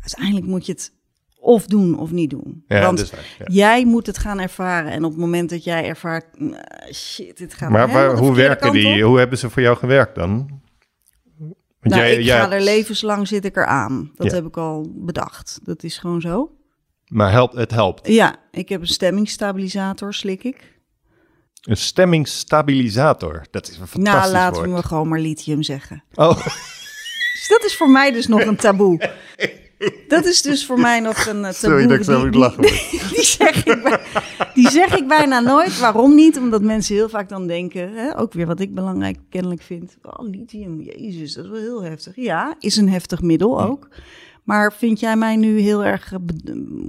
Uiteindelijk moet je het of doen of niet doen. Ja, Want waar. Ja. jij moet het gaan ervaren. En op het moment dat jij ervaart... nou, shit, dit gaat Maar de hoe werken die? op. Hoe hebben ze voor jou gewerkt dan? Want Nou, ik jij ga er levenslang zit ik eraan. Dat Ja. heb ik al bedacht. Dat is gewoon zo. Maar helpt, het helpt. Ja, ik heb een stemmingsstabilisator, slik ik. Een stemmingsstabilisator. Dat is een fantastisch Nou, laten woord. we gewoon maar lithium zeggen. Oh, Dus dat is voor mij dus nog een taboe. Dat is dus voor mij nog een eh, taboe. sorry dat ik zo moet lachen. Die zeg, ik, bij- die zeg ik bijna nooit. Waarom niet? Omdat mensen heel vaak dan denken, hè, ook weer wat ik belangrijk kennelijk vind. Oh, lithium, jezus, dat is wel heel heftig. Ja, is een heftig middel ook. Maar vind jij mij nu heel erg... eh, be-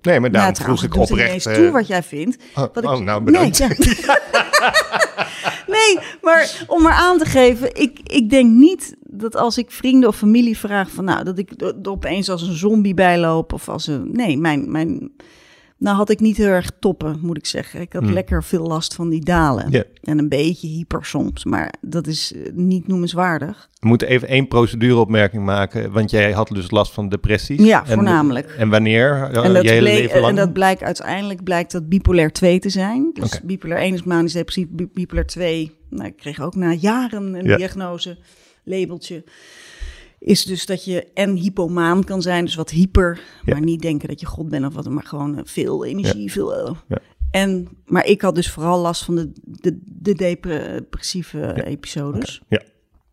Nee, maar daarom vroeg ik het oprecht... eens toe eh, wat jij vindt. oh, Wat ik- oh, nou bedankt. Nee, ja. nee, maar om maar aan te geven, ik, ik denk niet dat als ik vrienden of familie vraag van nou, dat ik er opeens als een zombie bijloop of als een. Nee, mijn. mijn nou had ik niet heel erg toppen, moet ik zeggen. Ik had Hmm. lekker veel last van die dalen. En een beetje hyper soms, maar dat is eh, niet noemenswaardig. We moeten even één procedureopmerking maken, want jij had dus last van depressies. Ja, En- voornamelijk. En, wanneer? Ja, en, dat bleek, leven lang? en dat blijkt uiteindelijk blijkt dat bipolair 2 te zijn. Dus Oké. bipolair 1 is manisch depressief, bi- bipolair 2. Nou, ik kreeg ook na jaren een diagnose, labeltje. Is dus dat je en hypomaan kan zijn, dus wat hyper, Ja. maar niet denken dat je God bent of wat, maar gewoon eh, veel energie, veel. eh. Ja. En, maar ik had dus vooral last van de, de, de depressieve episodes. Ja.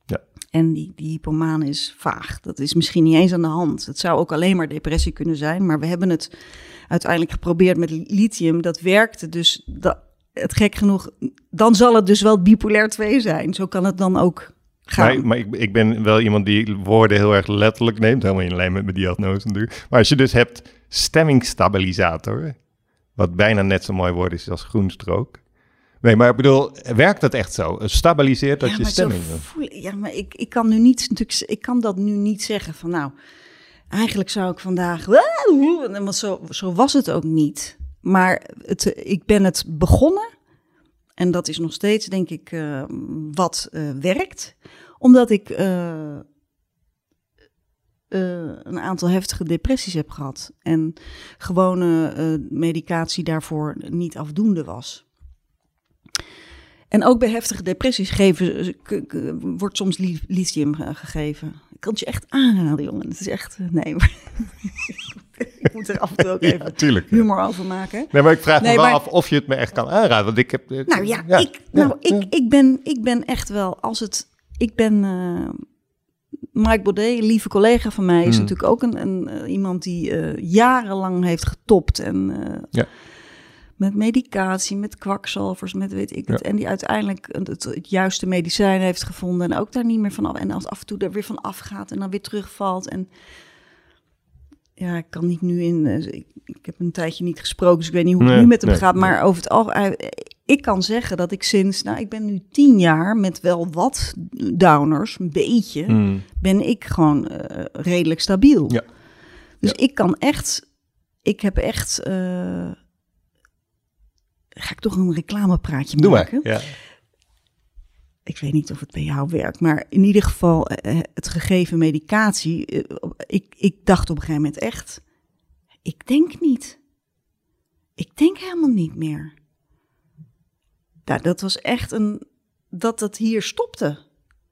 Ja. En die, die hypomaan is vaag. Dat is misschien niet eens aan de hand. Het zou ook alleen maar depressie kunnen zijn. Maar we hebben het uiteindelijk geprobeerd met lithium. Dat werkte dus. Dat, het gek genoeg, dan zal het dus wel bipolair 2 zijn. Zo kan het dan ook gaan. Maar, maar ik, ik ben wel iemand die woorden heel erg letterlijk neemt, helemaal in lijn met mijn diagnose natuurlijk. Maar als je dus hebt stemmingsstabilisator, wat bijna net zo mooi woord is als groenstrook. Nee, maar ik bedoel, werkt dat echt zo? Stabiliseert dat ja, je stemming? voel- ja, maar ik, ik kan nu niet, natuurlijk, ik kan dat nu niet zeggen van nou, eigenlijk zou ik vandaag, want zo, zo was het ook niet. Maar het, ik ben het begonnen en dat is nog steeds denk ik eh, wat eh, werkt, omdat ik eh, eh, een aantal heftige depressies heb gehad en gewone eh, medicatie daarvoor niet afdoende was. En ook bij heftige depressies geven, wordt soms li- lithium gegeven. Ik kan het je echt aanraden, jongen. Het is echt, nee, maar ik moet er af en toe ook even Ja, tuurlijk. humor over maken. Nee, maar ik vraag Nee, me wel maar- af of je het me echt kan aanraden. Want ik heb... Nou ja, ik, nou, ja, ik, ik, ben, ik ben echt wel, als het, ik ben, eh Mike Baudet, een lieve collega van mij, is Hmm. natuurlijk ook een, een, eh, iemand die eh, jarenlang heeft getopt en Ja. met medicatie, met kwakzalvers, met weet ik het, Ja. en die uiteindelijk het, het, het juiste medicijn heeft gevonden en ook daar niet meer van af, en als af en toe er weer van afgaat en dan weer terugvalt en ja, ik kan niet nu in. Ik, ik heb een tijdje niet gesproken, dus ik weet niet hoe het Nee, nu met hem nee, gaat. Maar nee. over het algemeen. Ik kan zeggen dat ik sinds. Nou, ik ben nu tien jaar met wel wat downers, een beetje. Hmm. Ben ik gewoon eh, redelijk stabiel. Ja. Dus Ja. ik kan echt. Ik heb echt. eh, ga ik toch een reclamepraatje Doe maken? maar. Ja. ik weet niet of het bij jou werkt, maar in ieder geval eh, het gegeven medicatie. ik, ik dacht op een gegeven moment echt, ik denk niet. Ik denk helemaal niet meer. Nou, dat was echt een, dat het hier stopte.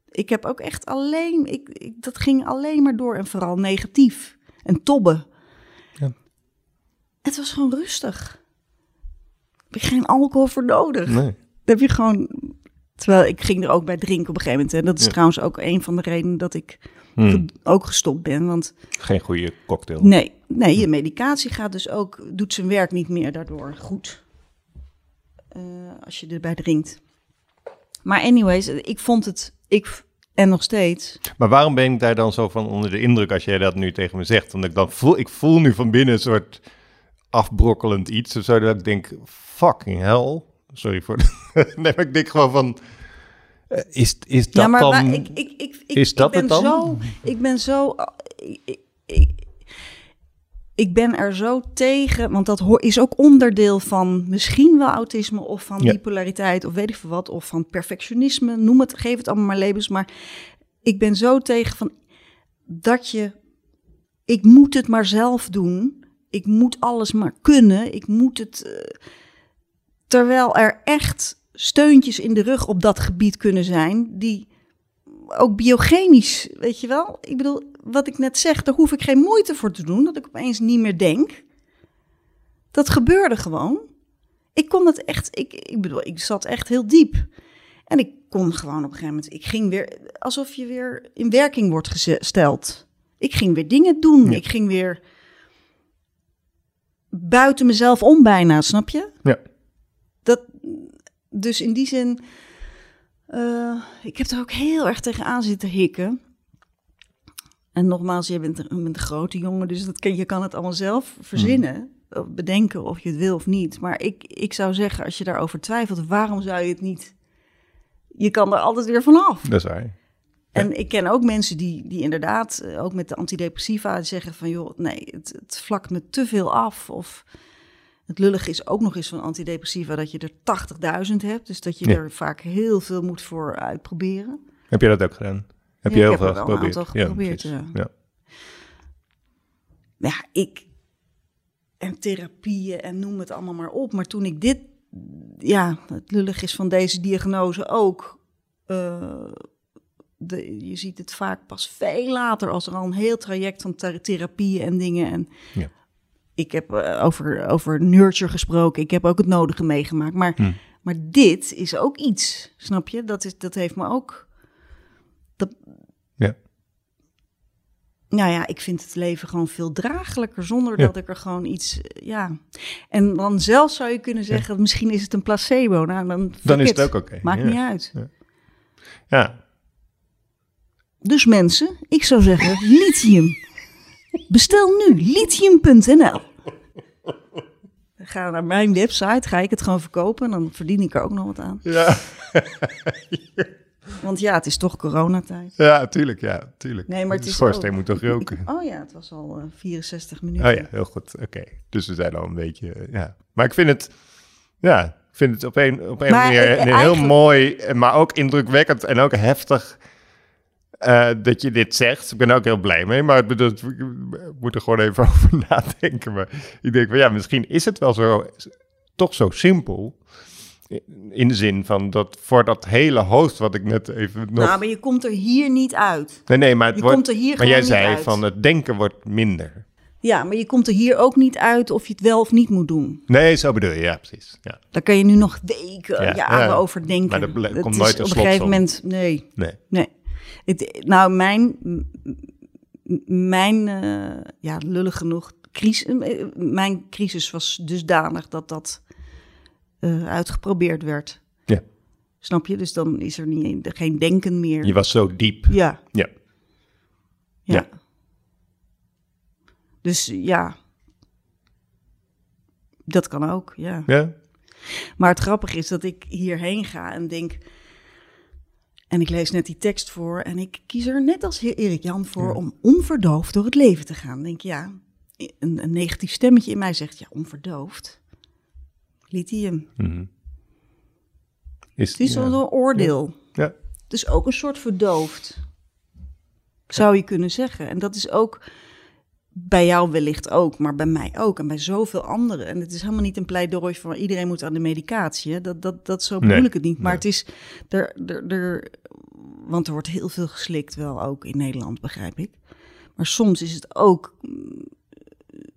Ik heb ook echt alleen, ik, ik, dat ging alleen maar door en vooral negatief en tobben. Ja. Het was gewoon rustig. Heb je geen alcohol voor nodig. Nee. Dan heb je gewoon. Terwijl ik ging er ook bij drinken op een gegeven moment. En dat is Ja. trouwens ook een van de redenen dat ik Hmm. ook gestopt ben. Want Geen goede cocktail. nee, nee, je medicatie gaat dus ook, doet zijn werk niet meer daardoor goed. Eh, als je erbij drinkt. Maar anyways, ik vond het, ik, en nog steeds. Maar waarom ben ik daar dan zo van onder de indruk als jij dat nu tegen me zegt? Want ik dan voel, ik voel nu van binnen een soort afbrokkelend iets. Of zo dat ik denk, fucking hell. Sorry voor de... nee, maar ik denk gewoon van, eh, is, is dat ja, maar dan... waar- ik, ik, ik, ik, is dat ik ben het dan? Zo, ik ben zo. Ik, ik, ben er zo tegen, want dat is ook onderdeel van misschien wel autisme of van Ja. bipolariteit of weet ik veel wat, of van perfectionisme, noem het, geef het allemaal maar labels. Maar ik ben zo tegen van dat je, ik moet het maar zelf doen, ik moet alles maar kunnen, ik moet het, eh, terwijl er echt steuntjes in de rug op dat gebied kunnen zijn, die ook biogenisch, weet je wel? Ik bedoel, wat ik net zeg, daar hoef ik geen moeite voor te doen, dat ik opeens niet meer denk. Dat gebeurde gewoon. Ik kon het echt, ik, ik bedoel, ik zat echt heel diep. En ik kon gewoon op een gegeven moment, ik ging weer, alsof je weer in werking wordt gesteld. Ik ging weer dingen doen. Ja. Ik ging weer buiten mezelf om bijna, snap je? Ja. Dat, dus in die zin, eh, ik heb er ook heel erg tegenaan zitten hikken. En nogmaals, je bent een, grote jongen, dus dat kan, je kan het allemaal zelf verzinnen. of Bedenken of je het wil of niet. Maar ik, ik zou zeggen, als je daarover twijfelt, waarom zou je het niet? Je kan er altijd weer vanaf. Dat is waar. En ik ken ook mensen die, die inderdaad, eh, ook met de antidepressiva, zeggen van joh, nee, het, het vlakt me te veel af. Of het lullige is ook nog eens van antidepressiva dat je er 80.000 hebt. Dus dat je Ja. er vaak heel veel moet voor uitproberen. Heb je dat ook gedaan? Heb je heel veel er een geprobeerd? ja. ja. Ja, ik. En therapieën en noem het allemaal maar op. Maar toen ik dit, ja, het lullig is van deze diagnose ook. eh, de, je ziet het vaak pas veel later als er al een heel traject van ther- therapieën en dingen. En Ja. ik heb eh, over, over nurture gesproken. Ik heb ook het nodige meegemaakt. Maar, Hm. maar dit is ook iets, snap je? Dat, is, dat heeft me ook. Dat, Ja. nou ja, ik vind het leven gewoon veel draaglijker zonder Ja. dat ik er gewoon iets, eh, ja. En dan zelfs zou je kunnen zeggen, misschien is het een placebo. Nou, dan, Dan is het ook oké. Maakt ja. niet uit. Ja. Dus mensen, ik zou zeggen, lithium. Bestel nu lithium.nl. ga naar mijn website, ga ik het gewoon verkopen. En dan verdien ik er ook nog wat aan. Ja, Want ja, het is toch coronatijd. ja tuurlijk, ja, tuurlijk. Nee, maar het is schoorsteen moet toch roken? Oh ja, het was al eh, 64 minuten. Oh ja, heel goed. Oké. Dus we zijn al een beetje. eh, Ja. Maar ik vind het. Ja, ik vind het op een, op een Maar manier ik- een heel mooi, eh, maar ook indrukwekkend en ook heftig. dat je dit zegt. Ik ben er ook heel blij mee, maar ik bedoel, ik moet er gewoon even over nadenken. Maar ik denk van ja, misschien is het wel zo, toch zo simpel. In de zin van dat voor dat hele hoofd wat ik net even nog... Nou, maar je komt er hier niet uit. nee, nee, maar het je wordt... komt er hier maar jij zei uit. van het denken wordt minder. Ja, maar je komt er hier ook niet uit of je het wel of niet moet doen. Nee, zo bedoel je, ja, precies. Ja. Daar kan je nu nog weken, Ja, jaren ja. over denken. Maar dat Het komt nooit een Op een gegeven moment, nee, Nee. nee. Het, nou, mijn, mijn eh, ja, lullig genoeg, crisis, mijn crisis was dusdanig dat dat eh, uitgeprobeerd werd. Ja. Snap je? Dus dan is er niet, geen denken meer. Je was zo diep. Ja. Ja. Ja. Ja. Dus ja. Dat kan ook, ja. Ja? Maar het grappige is dat ik hierheen ga en denk... En ik lees net die tekst voor en ik kies er net als heer Erik Jan voor... om onverdoofd door het leven te gaan. Dan denk ja, een, een negatief stemmetje in mij zegt... Ja, onverdoofd. Lithium. Mhm. Is, Het is ja. een oordeel. Ja. Het is ook een soort verdoofd. Zou je kunnen zeggen. En dat is ook bij jou wellicht ook, maar bij mij ook. En bij zoveel anderen. En het is helemaal niet een pleidooi van iedereen moet aan de medicatie. Hè? Dat, dat, dat zo bedoel Nee, ik het niet. Maar nee. het is er, er, er. Want er wordt heel veel geslikt, wel ook in Nederland, begrijp ik. Maar soms is het ook mm,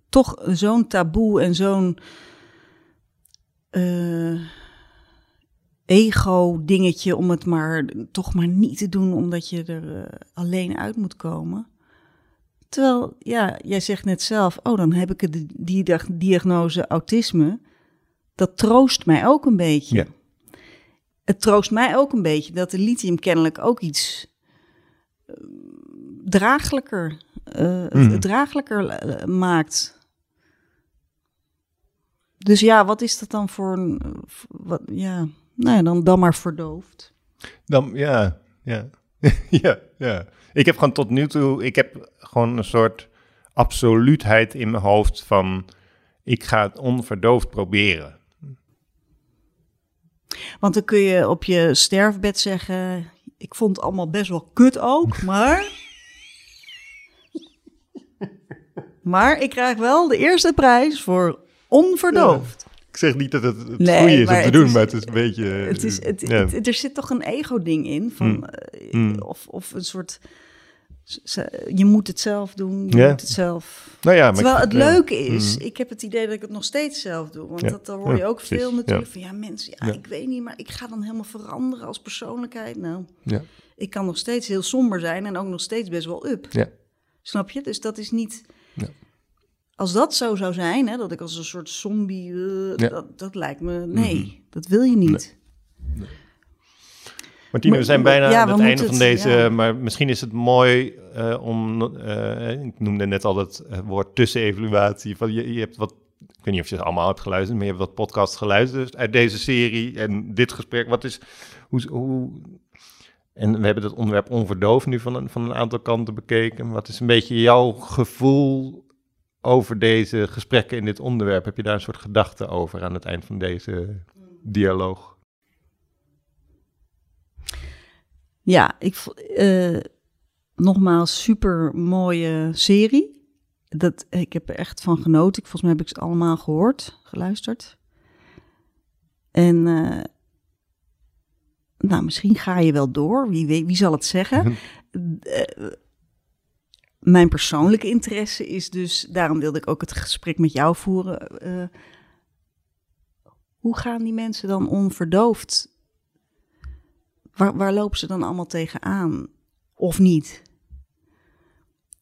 toch zo'n taboe en zo'n. Eh, ego-dingetje om het maar toch maar niet te doen, omdat je er eh, alleen uit moet komen. Terwijl, ja, jij zegt net zelf, oh, dan heb ik het, die diagnose autisme. Dat troost mij ook een beetje. Ja. Het troost mij ook een beetje dat de lithium kennelijk ook iets eh, draaglijker, eh, maakt. Dus ja, wat is dat dan voor een, wat, ja, nou ja, dan, dan maar verdoofd. Dan, ja, ja. ja, ja. Ik heb gewoon tot nu toe, ik heb gewoon een soort absoluutheid in mijn hoofd van, ik ga het onverdoofd proberen. Want dan kun je op je sterfbed zeggen, ik vond het allemaal best wel kut ook, maar... maar ik krijg wel de eerste prijs voor onverdoofd. Ik zeg niet dat het het Nee, goede is om te doen, is- maar het is een beetje... Het is, het, ja. het- er zit toch een ego-ding in, van, Mm. eh, Mm. of, of een soort... Je moet het zelf doen, je Ja. moet het zelf... nou ja, maar Terwijl ik- het leuke is, Mm. ik heb het idee dat ik het nog steeds zelf doe. Want dat, dan hoor je ook veel natuurlijk van... Ja, mensen, ja, Ja. ik weet niet, maar ik ga dan helemaal veranderen als persoonlijkheid. Nou, Ja. ik kan nog steeds heel somber zijn en ook nog steeds best wel up. Ja. Snap je? Dus dat is niet... Ja. Als dat zo zou zijn, hè, dat ik als een soort zombie... eh, Ja. dat, dat lijkt me... Nee, Mhm. dat wil je niet. Martine, we zijn bijna ja, aan het einde van deze, ja. maar misschien is het mooi eh, om, eh, ik noemde net al het woord tussenevaluatie, van je, je hebt wat, ik weet niet of je het allemaal hebt geluisterd, maar je hebt wat podcasts geluisterd uit deze serie en dit gesprek, wat is, hoe, hoe en we hebben het onderwerp onverdoofd nu van een, van een aantal kanten bekeken, wat is een beetje jouw gevoel over deze gesprekken in dit onderwerp? Heb je daar een soort gedachte over aan het eind van deze dialoog? Ja, ik eh, nogmaals super mooie serie. Dat, ik heb er echt van genoten. Ik, volgens mij heb ik ze allemaal gehoord, geluisterd. En eh, nou, misschien ga je wel door. Wie, weet, wie zal het zeggen? Mijn persoonlijke interesse is dus, daarom wilde ik ook het gesprek met jou voeren. eh, hoe gaan die mensen dan onverdoofd Waar, waar lopen ze dan allemaal tegenaan? Of niet?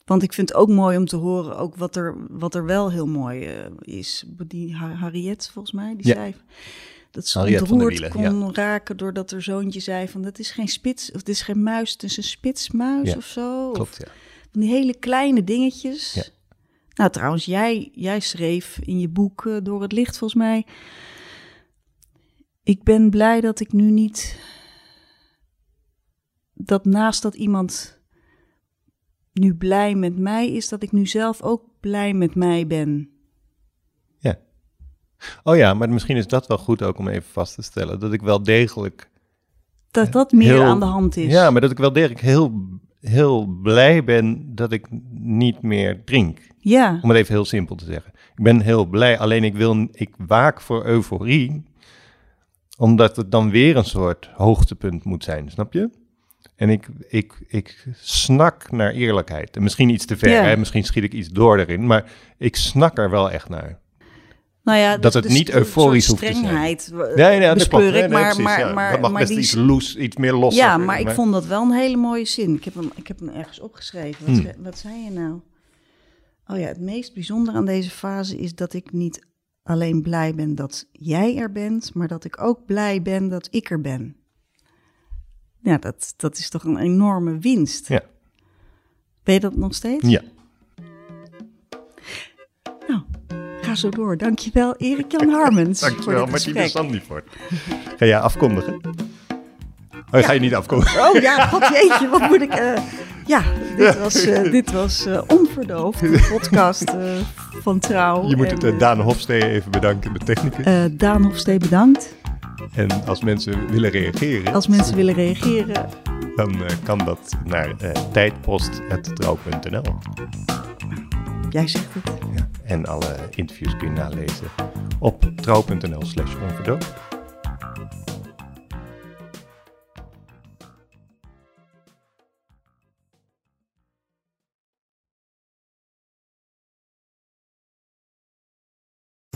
Want ik vind het ook mooi om te horen ook wat er, wat er wel heel mooi eh, is. Die Ha- Harriet, volgens mij, die Ja. zei... Dat ze Harriet ontroerd Wielen, kon raken doordat haar zoontje zei van... dat is geen spits, of het is geen muis, het is een spitsmuis Ja, of zo. Of Klopt, ja. Van die hele kleine dingetjes. Ja. Nou, trouwens, jij, jij schreef in je boek eh, Door het Licht, volgens mij. Ik ben blij dat ik nu niet. Dat naast dat iemand nu blij met mij is, dat ik nu zelf ook blij met mij ben. Ja. Oh ja, maar misschien is dat wel goed ook om even vast te stellen. Dat ik wel degelijk. Dat dat meer heel- aan de hand is. Ja, maar dat ik wel degelijk heel, heel blij ben dat ik niet meer drink. Ja, Om het even heel simpel te zeggen. Ik ben heel blij, alleen ik, wil, ik waak voor euforie, omdat het dan weer een soort hoogtepunt moet zijn, snap je? En ik, ik, ik snak naar eerlijkheid. En misschien iets te ver, Ja. hè? misschien schiet ik iets door erin, maar ik snak er wel echt naar. Nou ja, dat het dus niet euforisch hoeft te zijn. strengheid, eh, Nee, nee, dat bespeur klopt. Nee, ik, nee, maar, maar, ja. maar, dat mag maar best die iets loes, iets meer los. Ja, maar ik vond dat wel een hele mooie zin. Ik heb hem, ik heb hem ergens opgeschreven. Wat, Hmm. wat zei je nou? Oh ja, het meest bijzondere aan deze fase is dat ik niet alleen blij ben dat jij er bent, maar dat ik ook blij ben dat ik er ben. Ja, dat, dat is toch een enorme winst. Ja. Ben je dat nog steeds? Ja. Ga zo door. Dankjewel, Erik-Jan Harmens. Dankjewel, voor Martine. Sandifort. Ga jij afkondigen? Oh, ga je niet afkondigen? Oh ja, god jeetje, wat moet ik... eh, ja, dit was, eh, dit was eh, Onverdoofd, de podcast van Trouw. Je moet En, het Daan Hofstee even bedanken, de technicus. Daan Hofstee bedankt. En als mensen willen reageren, Als mensen willen reageren, dan kan dat naar tijdpost.trouw.nl. jij zegt het. Ja. En alle interviews kun je nalezen op trouw.nl slash.